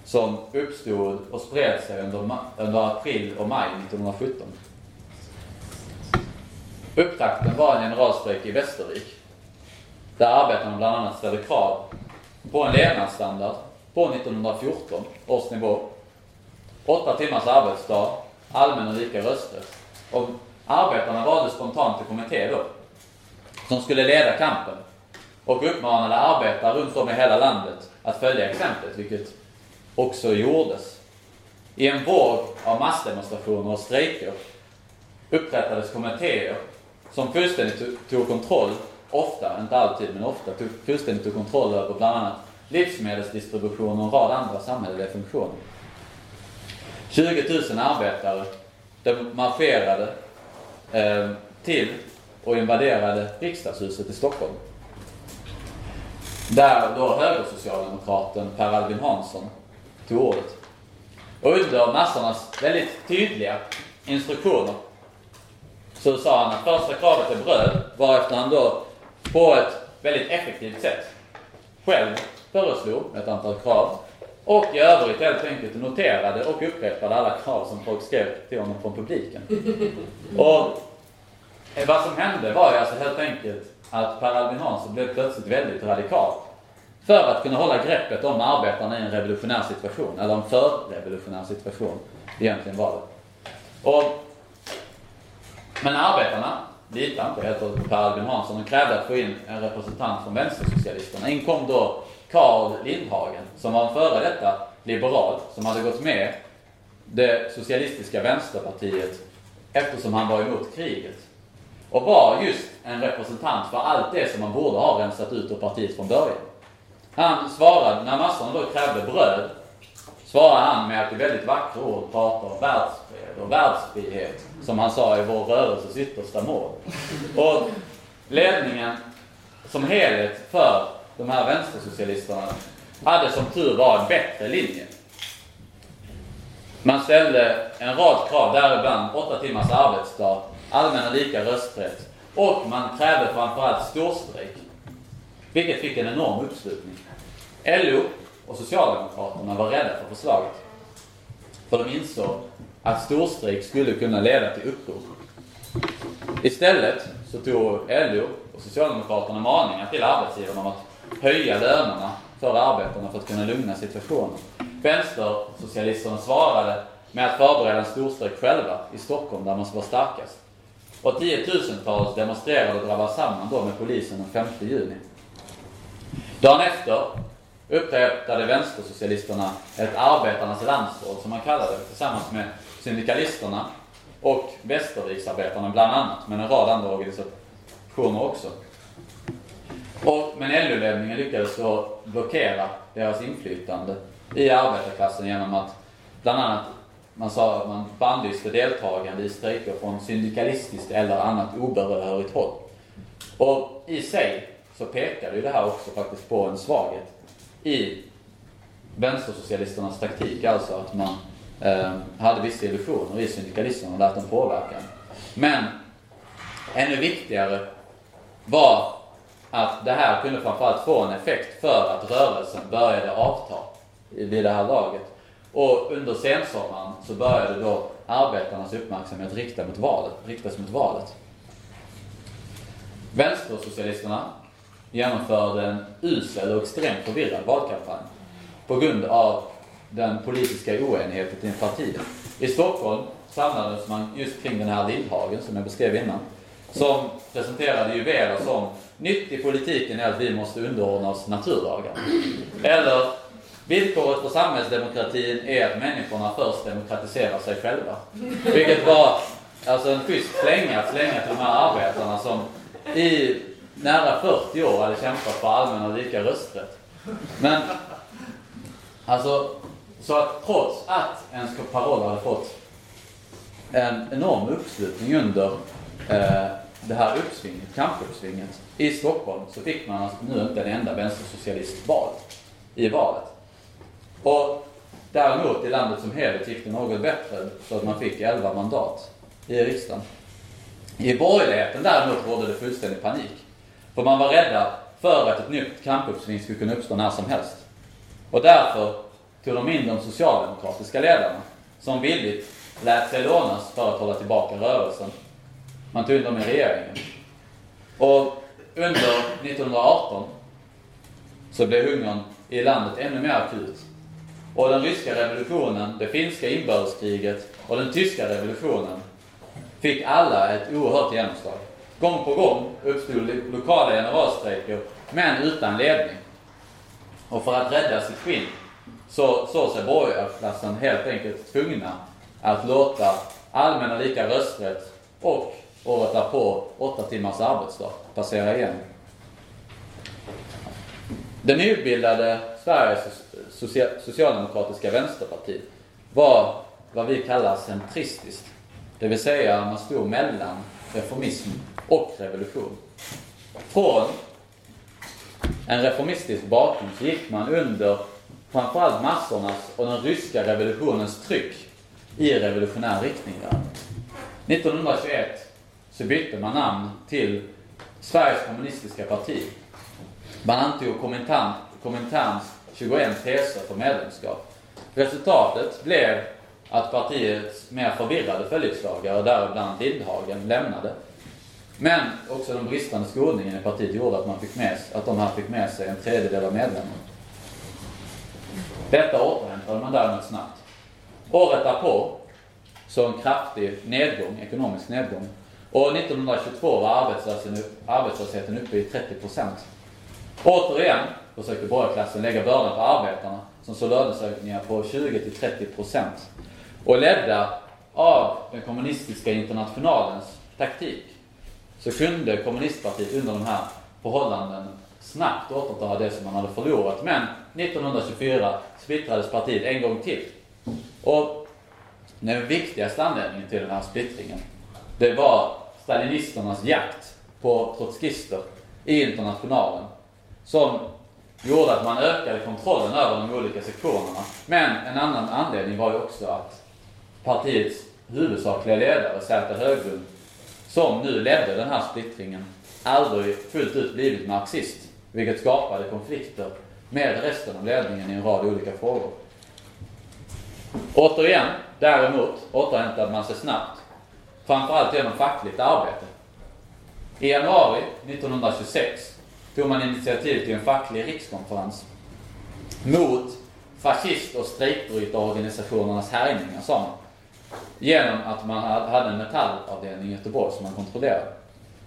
som uppstod och spred sig under, under april och maj 1917. Upptakten var en generalstrejk i Västervik. Där arbetarna bland annat ställde krav på en levnadsstandard på 1914 års nivå. Åtta timmars arbetsdag, allmän och lika rösträtt. Och arbetarna valde spontant en kommitté då, som skulle leda kampen och uppmanade arbetare runt om i hela landet att följa exemplet, vilket också gjordes. I en våg av massdemonstrationer och strejker upprättades kommittéer som fullständigt tog kontroll, ofta, inte alltid, men ofta, tog fullständigt tog kontroll över bland annat livsmedelsdistribution och en rad andra samhälleliga funktioner. 20 000 arbetare marscherade eh, till och invaderade riksdagshuset i Stockholm. Där då högersocialdemokraten Per Albin Hansson tog ordet. Och under massornas väldigt tydliga instruktioner så sa han att första kravet är bröd, varefter han då på ett väldigt effektivt sätt själv föreslog ett antal krav och i övrigt helt enkelt noterade och upprepade alla krav som folk skrev till honom från publiken. Och vad som hände var ju alltså helt enkelt att Per Albin Hansson blev plötsligt väldigt radikal. För att kunna hålla greppet om arbetarna i en revolutionär situation, eller en förrevolutionär situation, egentligen var det. Och, men arbetarna litade inte helt på Per Albin Hansson och krävde att få in en representant från vänstersocialisterna. In kom då Karl Lindhagen, som var en före detta liberal, som hade gått med det socialistiska vänsterpartiet eftersom han var emot kriget. Och var just en representant för allt det som man borde ha rensat ut ur partiet från början. Han svarade, när massorna då krävde bröd, svarade han med att i väldigt vackra ord prata om världsfred och världsfrihet, som han sa i vår rörelses yttersta mål. Och ledningen som helhet för de här vänstersocialisterna hade som tur var en bättre linje. Man ställde en rad krav, däribland åtta timmars arbetsdag, allmän och lika rösträtt och man krävde framförallt storstrejk. Vilket fick en enorm uppslutning. LO och Socialdemokraterna var rädda för förslaget. För de insåg att storstrejk skulle kunna leda till uppror. Istället så tog LO och Socialdemokraterna maningar till arbetsgivarna om att höja lönerna för arbetarna för att kunna lugna situationen. Vänstersocialisterna svarade med att förbereda en storstrejk själva i Stockholm där man var starkast. Och tiotusentals demonstrerade och drabbade samman då med polisen den 5 juni. Dagen efter upprättade vänstersocialisterna ett arbetarnas landsråd, som man kallade det, tillsammans med syndikalisterna och Västerviksarbetarna bland annat, men en rad andra organisationer också. Och, men LO-ledningen lyckades då blockera deras inflytande i arbetarklassen genom att bland annat man sa att man bannlyste deltagande i strejker från syndikalistiskt eller annat obehörigt håll. Och i sig så pekade ju det här också faktiskt på en svaghet i vänstersocialisternas taktik, alltså att man eh, hade vissa illusioner i syndikalisterna och lät dem påverka. Men ännu viktigare var att det här kunde framförallt få en effekt för att rörelsen började avta vid det här laget. Och under sensommaren så började då arbetarnas uppmärksamhet rikta mot valet, riktas mot valet. Vänstersocialisterna genomförde en usel och extremt förvirrad valkampanj på grund av den politiska oenigheten i partiet. I Stockholm samlades man just kring den här Lindhagen som jag beskrev innan. Som presenterade juveler som nytt i politiken är att vi måste underordna oss naturlagar. Eller villkoret för samhällsdemokratin är att människorna först demokratiserar sig själva. Vilket var alltså en schysst slänga slänga till de här arbetarna som i nära 40 år hade kämpat för allmän och lika rösträtt. Men alltså, så att trots att ens paroll hade fått en enorm uppslutning under eh, det här uppsvinget, kampuppsvinget i Stockholm så fick man alltså nu inte en enda vänstersocialist val i valet. Och däremot i landet som helhet gick det något bättre så att man fick 11 mandat i riksdagen. I borgerligheten däremot rådde det fullständig panik. För man var rädda för att ett nytt kampuppsving skulle kunna uppstå när som helst. Och därför tog de in de socialdemokratiska ledarna som villigt lät sig lånas för att hålla tillbaka rörelsen. Man tog in dem i regeringen. Och under 1918 så blev hungern i landet ännu mer akut. Och den ryska revolutionen, det finska inbördeskriget och den tyska revolutionen fick alla ett oerhört genomslag. Gång på gång uppstod lokala generalstrejker, men utan ledning. Och för att rädda sitt skinn så såg sig borgarklassen helt enkelt tvungna att låta allmän och lika rösträtt och året därpå åtta timmars arbetsdag passera igen. Det nybildade Sveriges socialdemokratiska vänsterparti var vad vi kallar centristiskt. Det vill säga man stod mellan reformism och revolution. Från en reformistisk bakgrund så gick man under framförallt massornas och den ryska revolutionens tryck i revolutionär riktning. Där. 1921 så bytte man namn till Sveriges kommunistiska parti. Man antog Kominterns 21 teser för medlemskap. Resultatet blev att partiets mer förvirrade följeslagare, däribland Lindhagen, lämnade. Men också den bristande skolningen i partiet gjorde att, man fick med, att de här fick med sig en tredjedel av medlemmarna. Detta återhämtade man däremot snabbt. Året därpå så en kraftig nedgång, ekonomisk nedgång. Och 1922 var arbetslösheten, arbetslösheten uppe i 30%. Återigen försökte borgarklassen lägga bördan på arbetarna som såg lönesökningar på 20-30%. Och ledda av den kommunistiska internationalens taktik så kunde kommunistpartiet under de här förhållanden snabbt återta det som man hade förlorat. Men 1924 splittrades partiet en gång till. Och den viktigaste anledningen till den här splittringen, det var stalinisternas jakt på trotskister i internationalen. Som gjorde att man ökade kontrollen över de olika sektionerna. Men en annan anledning var ju också att partiets huvudsakliga ledare, Zäta Höglund, som nu ledde den här splittringen, aldrig fullt ut blivit marxist. Vilket skapade konflikter med resten av ledningen i en rad olika frågor. Återigen, däremot, återhämtade man sig snabbt. Framförallt genom fackligt arbete. I januari 1926 tog man initiativ till en facklig rikskonferens mot fascist och strejkbrytarorganisationernas härjningar, sa man. Genom att man hade en metallavdelning i Göteborg som man kontrollerade.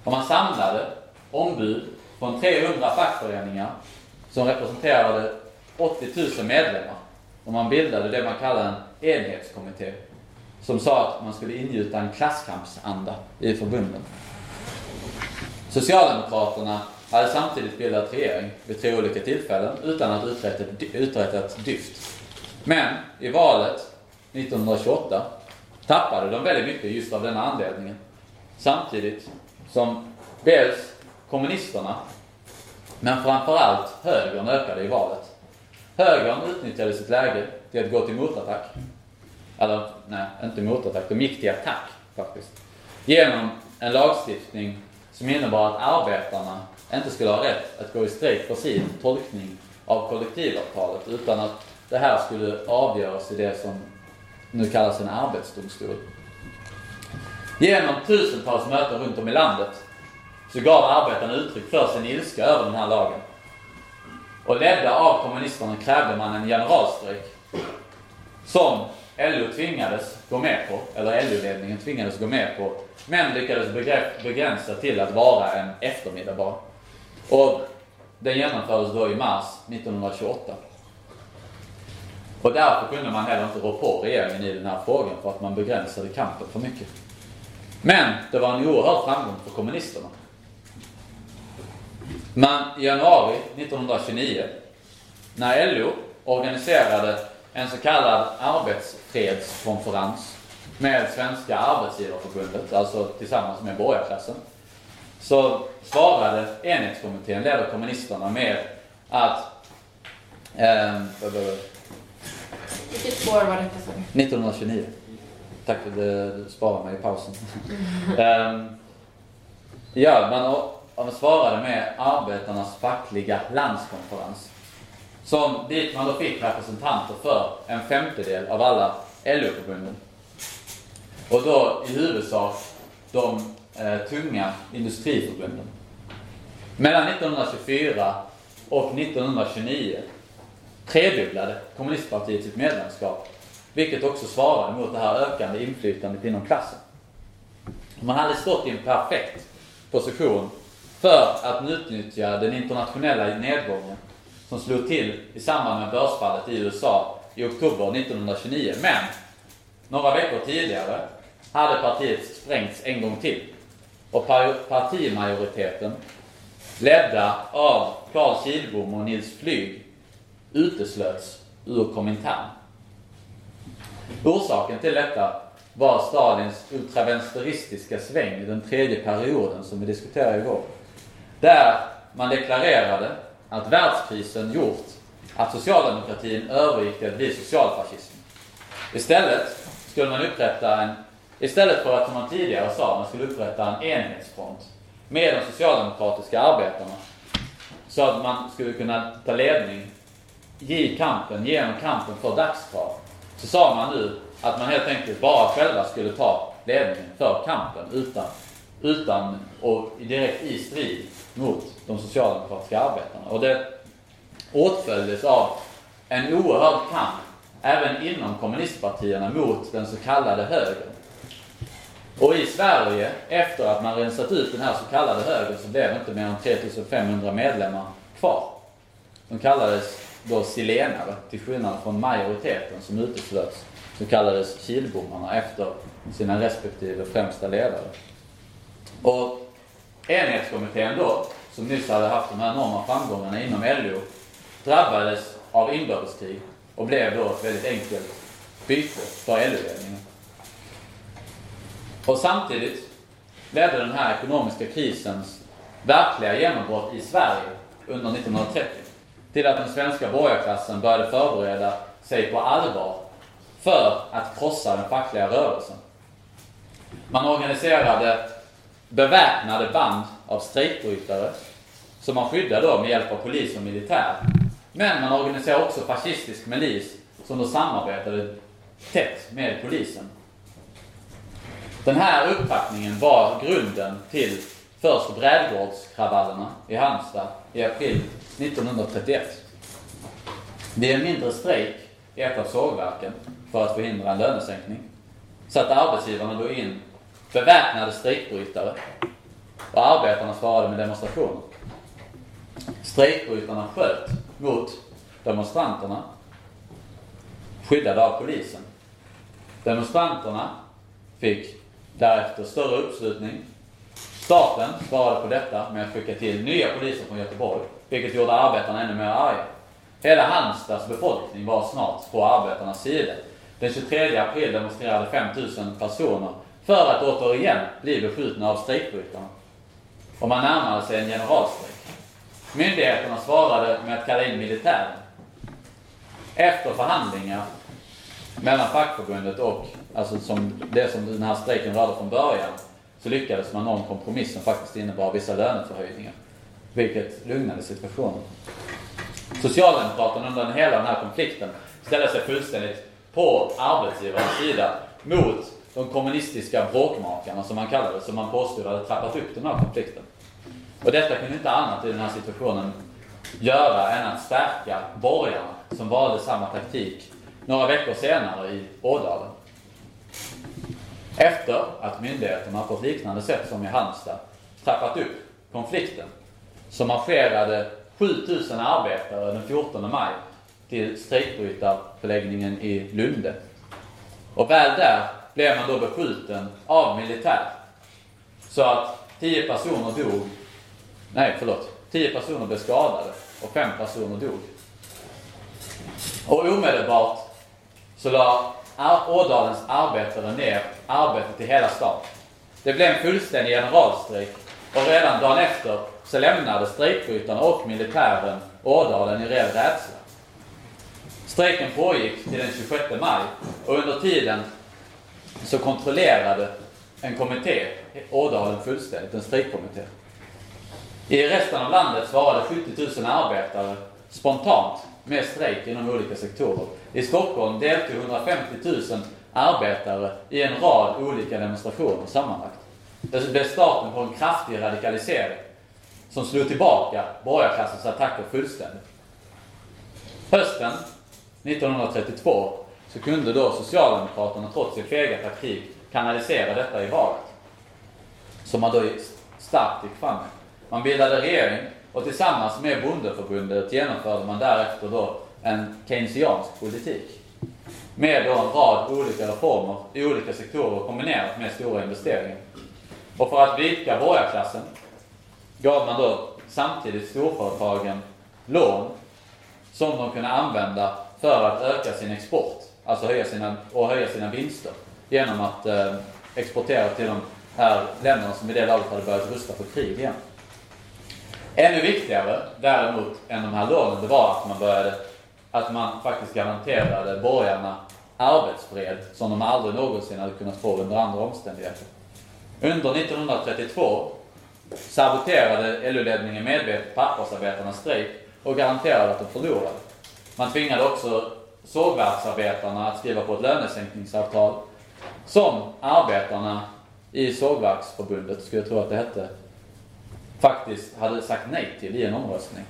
Och man samlade ombud från 300 fackföreningar som representerade 80 000 medlemmar. Och man bildade det man kallar en enhetskommitté. Som sa att man skulle ingjuta en klasskampsanda i förbunden. Socialdemokraterna hade samtidigt bildat regering vid tre olika tillfällen utan att uträtta ett dyft. Men i valet 1928 tappade de väldigt mycket just av denna anledningen. Samtidigt som dels kommunisterna men framförallt högern ökade i valet. Högern utnyttjade sitt läge till att gå till motattack. Eller nej, inte motattack. De gick till attack faktiskt. Genom en lagstiftning som innebar att arbetarna inte skulle ha rätt att gå i strejk för sin tolkning av kollektivavtalet utan att det här skulle avgöras i det som nu kallas en arbetsdomstol. Genom tusentals möten runt om i landet så gav arbetarna uttryck för sin ilska över den här lagen. Och ledda av kommunisterna krävde man en generalstrejk som LO tvingades gå med på, eller LO-ledningen tvingades gå med på, men lyckades begränsa till att vara en eftermiddag bara. Och den genomfördes då i mars 1928. Och därför kunde man heller inte rå på regeringen i den här frågan för att man begränsade kampen för mycket. Men det var en oerhörd framgång för kommunisterna. Men i januari 1929, när LO organiserade en så kallad arbetsfredskonferens med Svenska Arbetsgivarförbundet, alltså tillsammans med borgarklassen, så svarade enhetskommittén, ledd av kommunisterna, med att... Eh, Vilket spår var detta? 1929. Tack, det sparar mig i pausen. um, ja, man, man svarade med arbetarnas fackliga landskonferens. Som, dit man då fick representanter för en femtedel av alla LO-förbunden. Och då i huvudsak de eh, tunga industriförbunden. Mellan 1924 och 1929 tredubblade kommunistpartiet sitt medlemskap vilket också svarade mot det här ökande inflytandet inom klassen. Man hade stått i en perfekt position för att utnyttja den internationella nedgången som slog till i samband med börsfallet i USA i oktober 1929. Men några veckor tidigare hade partiet sprängts en gång till. Och partimajoriteten, ledda av Carl Kilbom och Nils Flyg, uteslöts ur Komintern. Orsaken till detta var Stalins ultravänsteristiska sväng i den tredje perioden som vi diskuterade igår. Där man deklarerade att världskrisen gjort att socialdemokratin övergick till att bli socialfascism. Istället skulle man upprätta en, istället för att som man tidigare sa, man skulle upprätta en enhetsfront med de socialdemokratiska arbetarna. Så att man skulle kunna ta ledning i kampen, genom kampen för dagskrav så sa man nu att man helt enkelt bara själva skulle ta ledningen för kampen utan, utan och direkt i strid mot de socialdemokratiska arbetarna. Och det åtföljdes av en oerhörd kamp även inom kommunistpartierna mot den så kallade högern. Och i Sverige, efter att man rensat ut den här så kallade högern, så blev det inte mer än 3500 medlemmar kvar. De kallades då silenare, till skillnad från majoriteten som uteslöts, så kallades kilbommarna efter sina respektive främsta ledare. Och enhetskommittén då, som nyss hade haft de här enorma framgångarna inom LO, drabbades av inbördeskrig och blev då ett väldigt enkelt byte för LO-ledningen. Och samtidigt ledde den här ekonomiska krisens verkliga genombrott i Sverige under 1930 till att den svenska borgarklassen började förbereda sig på allvar för att krossa den fackliga rörelsen. Man organiserade beväpnade band av strejkbrytare som man skyddade då med hjälp av polis och militär. Men man organiserade också fascistisk milis som då samarbetade tätt med polisen. Den här uppfattningen var grunden till först brädgårdskravallerna i Halmstad i april 1931. Vid en mindre strejk i ett av sågverken för att förhindra en lönesänkning satte arbetsgivarna då in beväpnade strejkbrytare och arbetarna svarade med demonstrationer. Strejkbrytarna sköt mot demonstranterna skyddade av polisen. Demonstranterna fick därefter större uppslutning. Staten svarade på detta med att skicka till nya poliser från Göteborg vilket gjorde arbetarna ännu mer arga. Hela Halmstads befolkning var snart på arbetarnas sida. Den 23 april demonstrerade 5000 personer för att återigen bli beskjutna av strejkbrytarna. Och man närmade sig en generalstrejk. Myndigheterna svarade med att kalla in militären. Efter förhandlingar mellan fackförbundet och, alltså som det som den här strejken rörde från början, så lyckades man nå en kompromiss som faktiskt innebar vissa löneförhöjningar. Vilket lugnade situationen. Socialdemokraterna under hela den här konflikten ställde sig fullständigt på arbetsgivarens sida mot de kommunistiska bråkmakarna som man kallade som man påstod hade trappat upp den här konflikten. Och detta kunde inte annat i den här situationen göra än att stärka borgarna som valde samma taktik några veckor senare i Ådalen. Efter att myndigheterna på ett liknande sätt som i Halmstad trappat upp konflikten så marscherade 7000 arbetare den 14 maj till strejkbrytarförläggningen i Lunde. Och väl där blev man då beskjuten av militär. Så att 10 personer dog. Nej, förlåt. 10 personer blev skadade och 5 personer dog. Och omedelbart så la Ådalens arbetare ner arbetet i hela staden. Det blev en fullständig generalstrejk och redan dagen efter så lämnade strejkbrytarna och militären Ådalen i ren rädsla. Strejken pågick till den 26 maj och under tiden så kontrollerade en kommitté Ådalen fullständigt, en strejkkommitté. I resten av landet svarade 70 000 arbetare spontant med strejk inom olika sektorer. I Stockholm deltog 150 000 arbetare i en rad olika demonstrationer sammanlagt. Det blev starten på en kraftig radikalisering som slog tillbaka borgarklassens attacker fullständigt. Hösten 1932 så kunde då Socialdemokraterna trots sin fega taktik kanalisera detta i valet. Som man då starkt gick fram med. Man bildade regering och tillsammans med Bondeförbundet genomförde man därefter då en keynesiansk politik. Med då en rad olika reformer i olika sektorer kombinerat med stora investeringar. Och för att vika borgarklassen gav man då samtidigt storföretagen lån som de kunde använda för att öka sin export. Alltså höja sina, och höja sina vinster. Genom att eh, exportera till de här länderna som i det laget hade börjat rusta för krig igen. Ännu viktigare däremot än de här lånen, det var att man började, att man faktiskt garanterade borgarna arbetsfred som de aldrig någonsin hade kunnat få under andra omständigheter. Under 1932 saboterade LO-ledningen medvetet pappersarbetarnas strejk och garanterade att de förlorade. Man tvingade också sågverksarbetarna att skriva på ett lönesänkningsavtal som arbetarna i sågverksförbundet, skulle jag tro att det hette, faktiskt hade sagt nej till i en omröstning.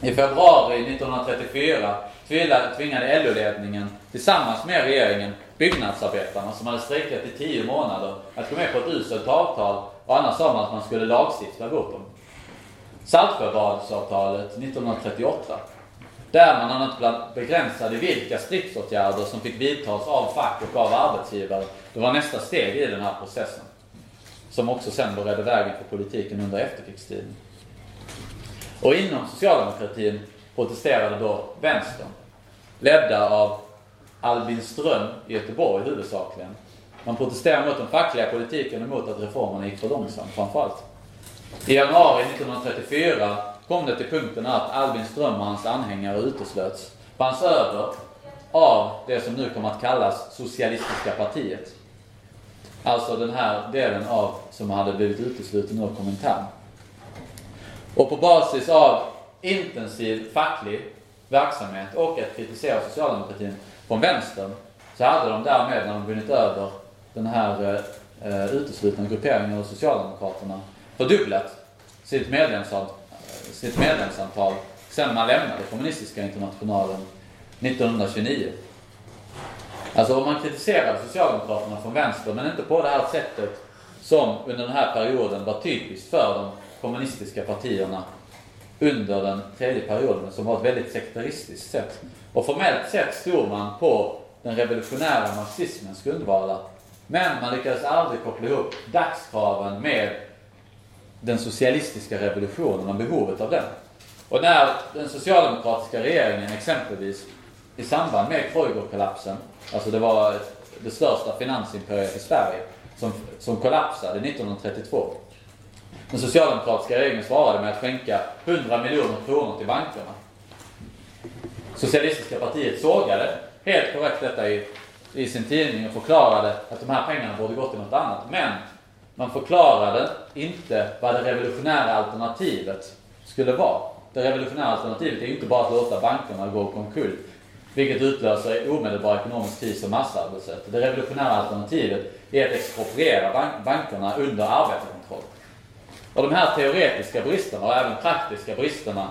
I februari 1934 tvingade LO-ledningen tillsammans med regeringen byggnadsarbetarna som hade strejkat i tio månader att gå med på ett uselt avtal och annars sa man att man skulle lagstifta bort dem. Saltsjöbadsavtalet 1938 där man annat begränsade vilka stridsåtgärder som fick vidtas av fack och av arbetsgivare. Det var nästa steg i den här processen. Som också sen beredde vägen för politiken under efterkrigstiden. Och inom socialdemokratin protesterade då vänstern. Ledda av Albin Ström i Göteborg huvudsakligen. Man protesterade mot den fackliga politiken och mot att reformerna gick för långsamt framförallt. I januari 1934 kom det till punkten att Albin Ström och hans anhängare uteslöts. bands över av det som nu kommer att kallas Socialistiska partiet. Alltså den här delen av som hade blivit utesluten ur Komintern. Och på basis av intensiv facklig verksamhet och att kritisera socialdemokratin från vänstern så hade de därmed, när de vunnit över den här eh, uteslutna grupperingen av Socialdemokraterna, fördubblat sitt medlemsantal, Eh, sitt medlemsantal sen man lämnade kommunistiska internationalen 1929. Alltså om man kritiserade Socialdemokraterna från vänster, men inte på det här sättet som under den här perioden var typiskt för de kommunistiska partierna under den tredje perioden, som var ett väldigt sekteristiskt sätt. Och formellt sett stod man på den revolutionära marxismens grundvalar. Men man lyckades aldrig koppla ihop dagskraven med den socialistiska revolutionen och behovet av den. Och när den socialdemokratiska regeringen exempelvis i samband med Kreugerkollapsen, alltså det var det största finansimperiet i Sverige, som, som kollapsade 1932. Den socialdemokratiska regeringen svarade med att skänka 100 miljoner kronor till bankerna. Socialistiska partiet sågade helt korrekt detta i, i sin tidning och förklarade att de här pengarna borde gått till något annat. Men man förklarade inte vad det revolutionära alternativet skulle vara. Det revolutionära alternativet är inte bara att låta bankerna gå omkull, vilket utlöser omedelbar ekonomisk kris och massarbetslöshet. Det revolutionära alternativet är att expropriera bank bankerna under arbetarkontroll. Och de här teoretiska bristerna och även praktiska bristerna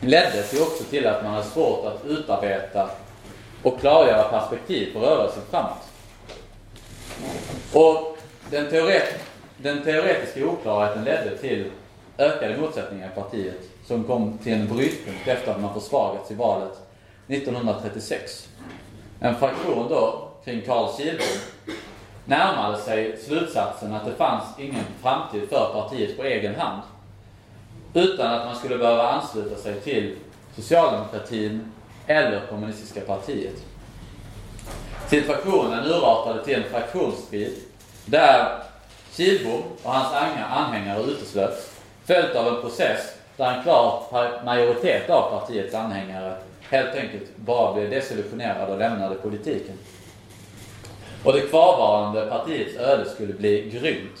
ledde ju också till att man hade svårt att utarbeta och klargöra perspektiv på rörelsen framåt. Och den, teoret den teoretiska oklarheten ledde till ökade motsättningar i partiet som kom till en brytpunkt efter att man försvagats i valet 1936. En fraktion då kring Carl Kihlblom, närmade sig slutsatsen att det fanns ingen framtid för partiet på egen hand. Utan att man skulle behöva ansluta sig till socialdemokratin eller kommunistiska partiet. Situationen urartade till en fraktionsstrid där Kihlbom och hans anhängare uteslöts, följt av en process där en klar majoritet av partiets anhängare helt enkelt bara blev desillusionerade och lämnade politiken. Och det kvarvarande partiets öde skulle bli grymt.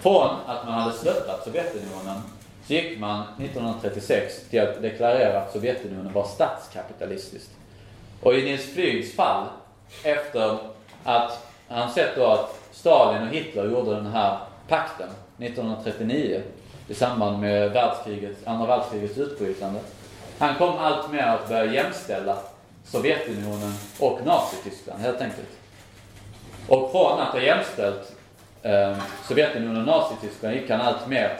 Från att man hade stöttat Sovjetunionen så gick man 1936 till att deklarera att Sovjetunionen var statskapitalistiskt. Och i Nils Flygs fall, efter att han sett då att Stalin och Hitler gjorde den här pakten 1939 i samband med världskriget, andra världskrigets utbrytande. Han kom allt mer att börja jämställa Sovjetunionen och Nazityskland helt enkelt. Och från att ha jämställt eh, Sovjetunionen och Nazityskland gick han allt mer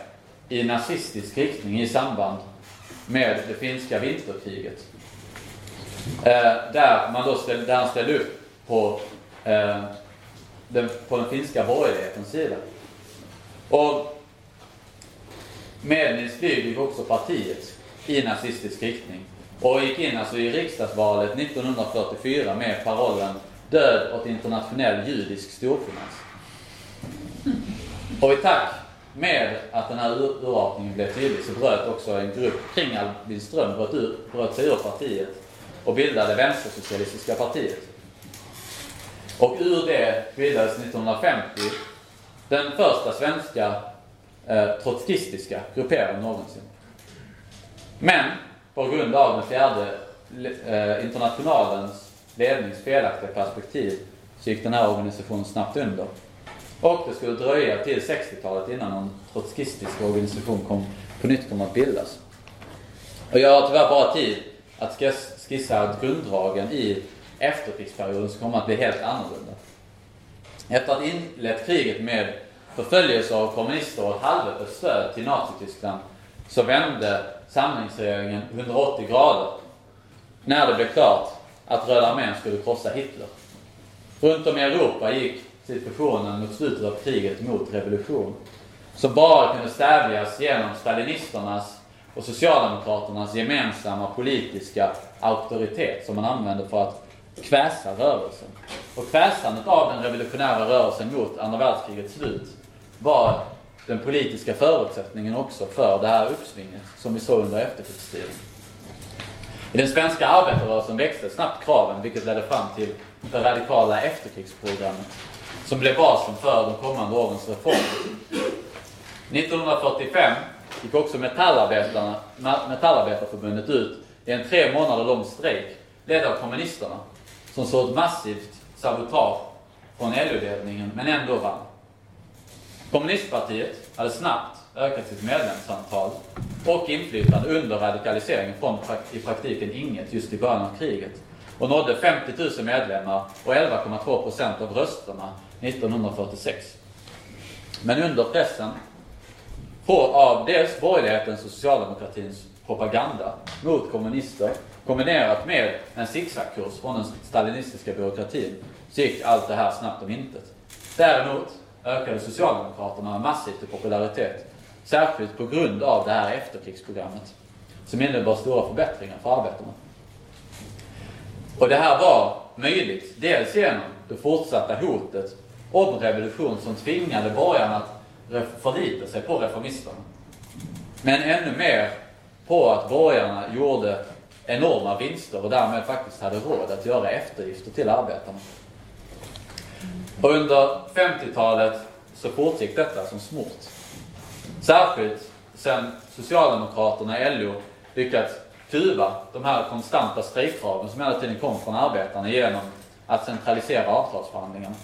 i nazistisk riktning i samband med det finska vinterkriget. Eh, där, man då ställ, där han ställde upp på, eh, den, på den finska borgerlighetens sida. Och med Nils Flyg gick också partiet i nazistisk riktning och gick in alltså i riksdagsvalet 1944 med parollen Död åt internationell judisk storfinans. Och i takt med att den här urartningen blev tydlig så bröt också en grupp kring Albin Ström bröt, ur, bröt sig ur partiet och bildade Vänstersocialistiska partiet. Och ur det bildades 1950 den första svenska eh, trotskistiska grupperingen någonsin. Men på grund av den fjärde eh, internationalens lednings felaktiga perspektiv så gick den här organisationen snabbt under. Och det skulle dröja till 60-talet innan någon trotskistisk organisation kom, på nytt kom att bildas. Och jag har tyvärr bara tid att skissa grunddragen i efterkrigsperioden som kommer att bli helt annorlunda. Efter att ha inlett kriget med förföljelse av kommunister och ett halvöppet stöd till Nazityskland så vände samlingsregeringen 180 grader när det blev klart att Röda armén skulle krossa Hitler. Runt om i Europa gick situationen mot slutet av kriget mot revolution. Som bara kunde stävjas genom stalinisternas och socialdemokraternas gemensamma politiska auktoritet som man använde för att kväsa rörelsen. Och kväsandet av den revolutionära rörelsen mot andra världskrigets slut var den politiska förutsättningen också för det här uppsvinget som vi såg under efterkrigstiden. I den svenska arbetarrörelsen växte snabbt kraven vilket ledde fram till det radikala efterkrigsprogrammet som blev basen för de kommande årens reformer. 1945 gick också metallarbetarna, Metallarbetarförbundet ut i en tre månader lång strejk ledd av kommunisterna som såg ett massivt sabotage från LO-ledningen men ändå vann. Kommunistpartiet hade snabbt ökat sitt medlemsantal och inflytande under radikaliseringen från i praktiken inget just i början av kriget och nådde 50 000 medlemmar och 11,2 procent av rösterna 1946. Men under pressen av dels borgerlighetens och socialdemokratins propaganda mot kommunister kombinerat med en zigzagkurs från den stalinistiska byråkratin så gick allt det här snabbt om intet. Däremot ökade Socialdemokraterna massivt i popularitet. Särskilt på grund av det här efterkrigsprogrammet som innebar stora förbättringar för arbetarna. Och det här var möjligt dels genom det fortsatta hotet om revolution som tvingade borgarna att förlita sig på reformisterna. Men ännu mer på att borgarna gjorde enorma vinster och därmed faktiskt hade råd att göra eftergifter till arbetarna. Och under 50-talet så fortgick detta som smort. Särskilt sedan Socialdemokraterna, LO, lyckats kuva de här konstanta strejkkraven som hela tiden kom från arbetarna genom att centralisera avtalsförhandlingarna.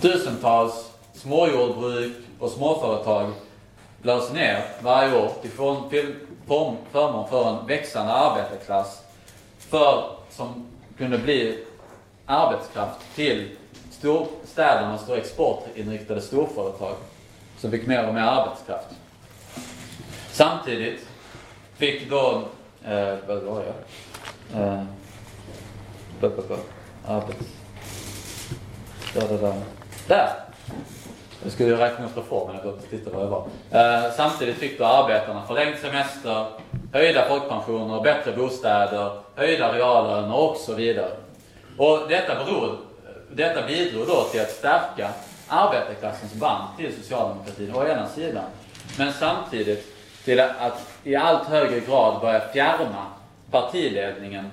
Tusentals småjordbruk och småföretag lades ner varje år till förmån för en växande arbetarklass för, som kunde bli arbetskraft till storstädernas och exportinriktade storföretag som fick mer och mer arbetskraft. Samtidigt fick då, eh, vad var jag? Eh, arbets... Där, där, där. Där! Jag skulle ju räkna upp reformen, jag titta vad jag var. Eh, samtidigt fick då arbetarna förlängd semester, höjda folkpensioner, bättre bostäder, höjda reallöner och så vidare. Och detta, beror, detta bidrog då till att stärka arbetarklassens band till socialdemokratin å ena sidan. Men samtidigt till att i allt högre grad börja fjärma partiledningen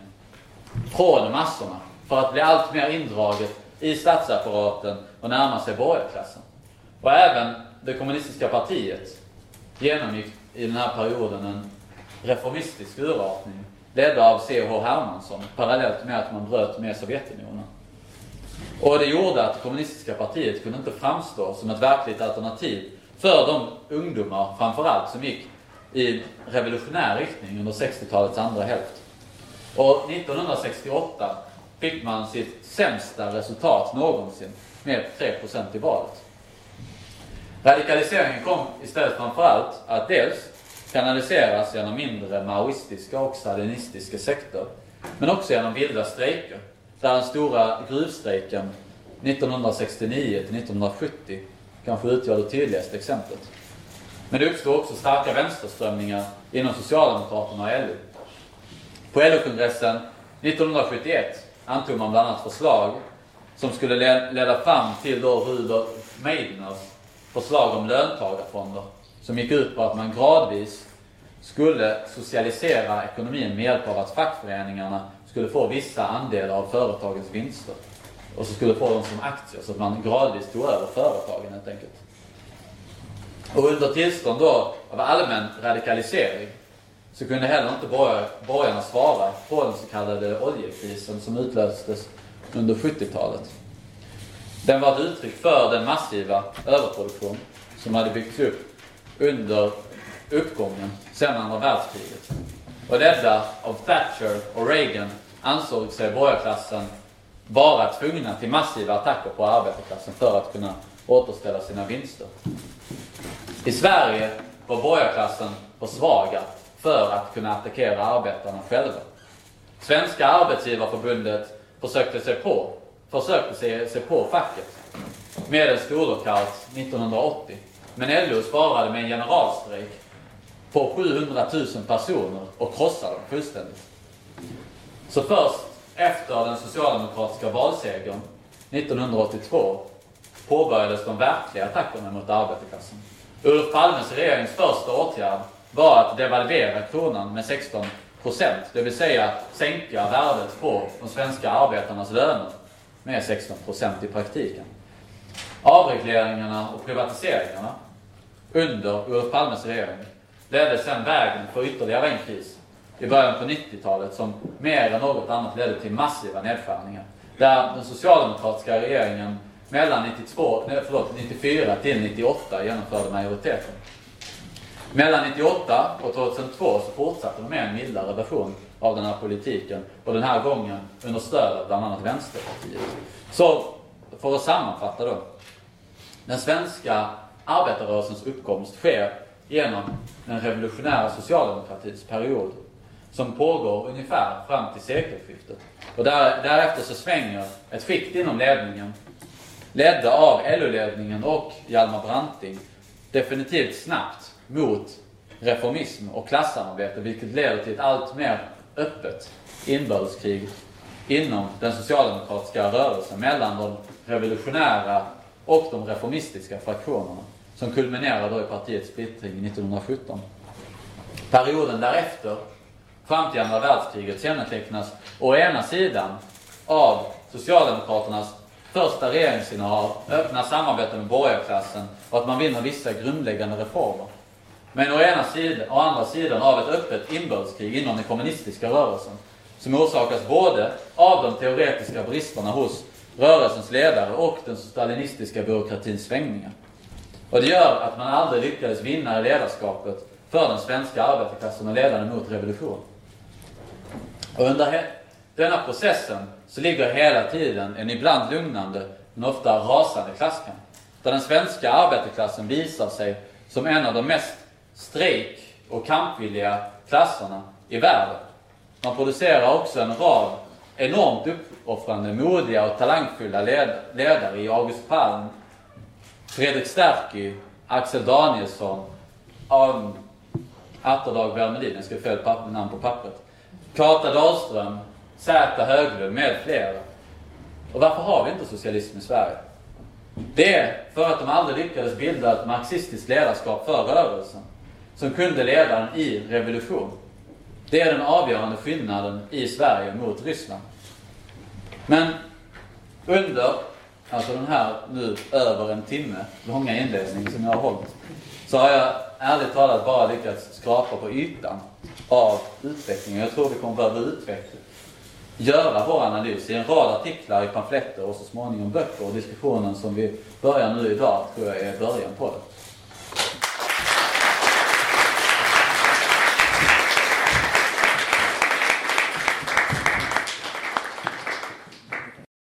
från massorna för att bli allt mer indraget i statsapparaten och närma sig borgarklassen. Och även det kommunistiska partiet genomgick i den här perioden en reformistisk urartning ledd av C.H. Hermansson parallellt med att man bröt med Sovjetunionen. Och det gjorde att det kommunistiska partiet kunde inte framstå som ett verkligt alternativ för de ungdomar framförallt som gick i revolutionär riktning under 60-talets andra hälft. Och 1968 fick man sitt sämsta resultat någonsin med 3% i valet. Radikaliseringen kom istället framförallt att dels kanaliseras genom mindre maoistiska och stalinistiska sekter, men också genom vilda strejker, där den stora gruvstrejken 1969 1970 kanske utgör det tydligaste exemplet. Men det uppstod också starka vänsterströmningar inom Socialdemokraterna och LO. På LO-kongressen 1971 antog man bland annat förslag som skulle leda fram till då Rudolf Meidners förslag om löntagarfonder som gick ut på att man gradvis skulle socialisera ekonomin med hjälp av att fackföreningarna skulle få vissa andelar av företagens vinster. Och så skulle få dem som aktier så att man gradvis tog över företagen helt enkelt. Och under tillstånd då av allmän radikalisering så kunde heller inte borgarna svara på den så kallade oljekrisen som utlöstes under 70-talet. Den var ett uttryck för den massiva överproduktion som hade byggts upp under uppgången sedan andra världskriget. Och ledda av Thatcher och Reagan ansåg sig borgarklassen vara tvungna till massiva attacker på arbetarklassen för att kunna återställa sina vinster. I Sverige var borgarklassen för svaga för att kunna attackera arbetarna själva. Svenska arbetsgivarförbundet försökte sig på, försökte se, se på facket med en storlockout 1980. Men LO svarade med en generalstrejk på 700 000 personer och krossade dem fullständigt. Så först efter den socialdemokratiska valsegern 1982 påbörjades de verkliga attackerna mot arbetarklassen. Ulf Palmes regerings första åtgärd var att devalvera kronan med 16 procent, det vill säga sänka värdet på de svenska arbetarnas löner med 16 procent i praktiken. Avregleringarna och privatiseringarna under Olof Palmes regering ledde sedan vägen för ytterligare en kris i början på 90-talet som mer än något annat ledde till massiva nedskärningar. Där den socialdemokratiska regeringen mellan 92, nej, förlåt, 94 till 98 genomförde majoriteten. Mellan 98 och 2002 så fortsatte de med en mildare version av den här politiken och den här gången under stöd av bland annat Vänsterpartiet. Så för att sammanfatta då. Den svenska arbetarrörelsens uppkomst sker genom den revolutionära socialdemokratins period som pågår ungefär fram till sekelskiftet. Och där, därefter så svänger ett skikt inom ledningen ledda av LO-ledningen och Hjalmar Branting definitivt snabbt mot reformism och klassamarbete vilket leder till ett allt mer öppet inbördeskrig inom den socialdemokratiska rörelsen mellan de revolutionära och de reformistiska fraktionerna som kulminerar då i partiets splittring 1917. Perioden därefter, fram till andra världskriget, kännetecknas å ena sidan av Socialdemokraternas första regeringsinnehav, öppna samarbete med borgarklassen och att man vinner vissa grundläggande reformer. Men å, ena sidan, å andra sidan av ett öppet inbördeskrig inom den kommunistiska rörelsen som orsakas både av de teoretiska bristerna hos rörelsens ledare och den stalinistiska byråkratins svängningar. Och det gör att man aldrig lyckades vinna i ledarskapet för den svenska arbetarklassen och ledaren mot revolution. Och under denna processen så ligger hela tiden en ibland lugnande men ofta rasande klasskamp. Där den svenska arbetarklassen visar sig som en av de mest strejk och kampvilliga klasserna i världen. Man producerar också en rad enormt uppoffrande, modiga och talangfulla ledare i August Palm, Fredrik Sterky, Axel Danielsson, Atterdag Wermelin, jag ska få fel namn på pappret, Kata Dahlström, Zäta Höglund med flera. Och varför har vi inte socialism i Sverige? Det är för att de aldrig lyckades bilda ett marxistiskt ledarskap för rörelsen som kunde leda den i revolution. Det är den avgörande skillnaden i Sverige mot Ryssland. Men under, alltså den här nu över en timme långa inledning som jag har hållit, så har jag ärligt talat bara lyckats skrapa på ytan av utvecklingen. Jag tror vi kommer behöva utveckla, göra vår analys i en rad artiklar, i pamfletter och så småningom böcker. Och diskussionen som vi börjar nu idag tror jag är början på det.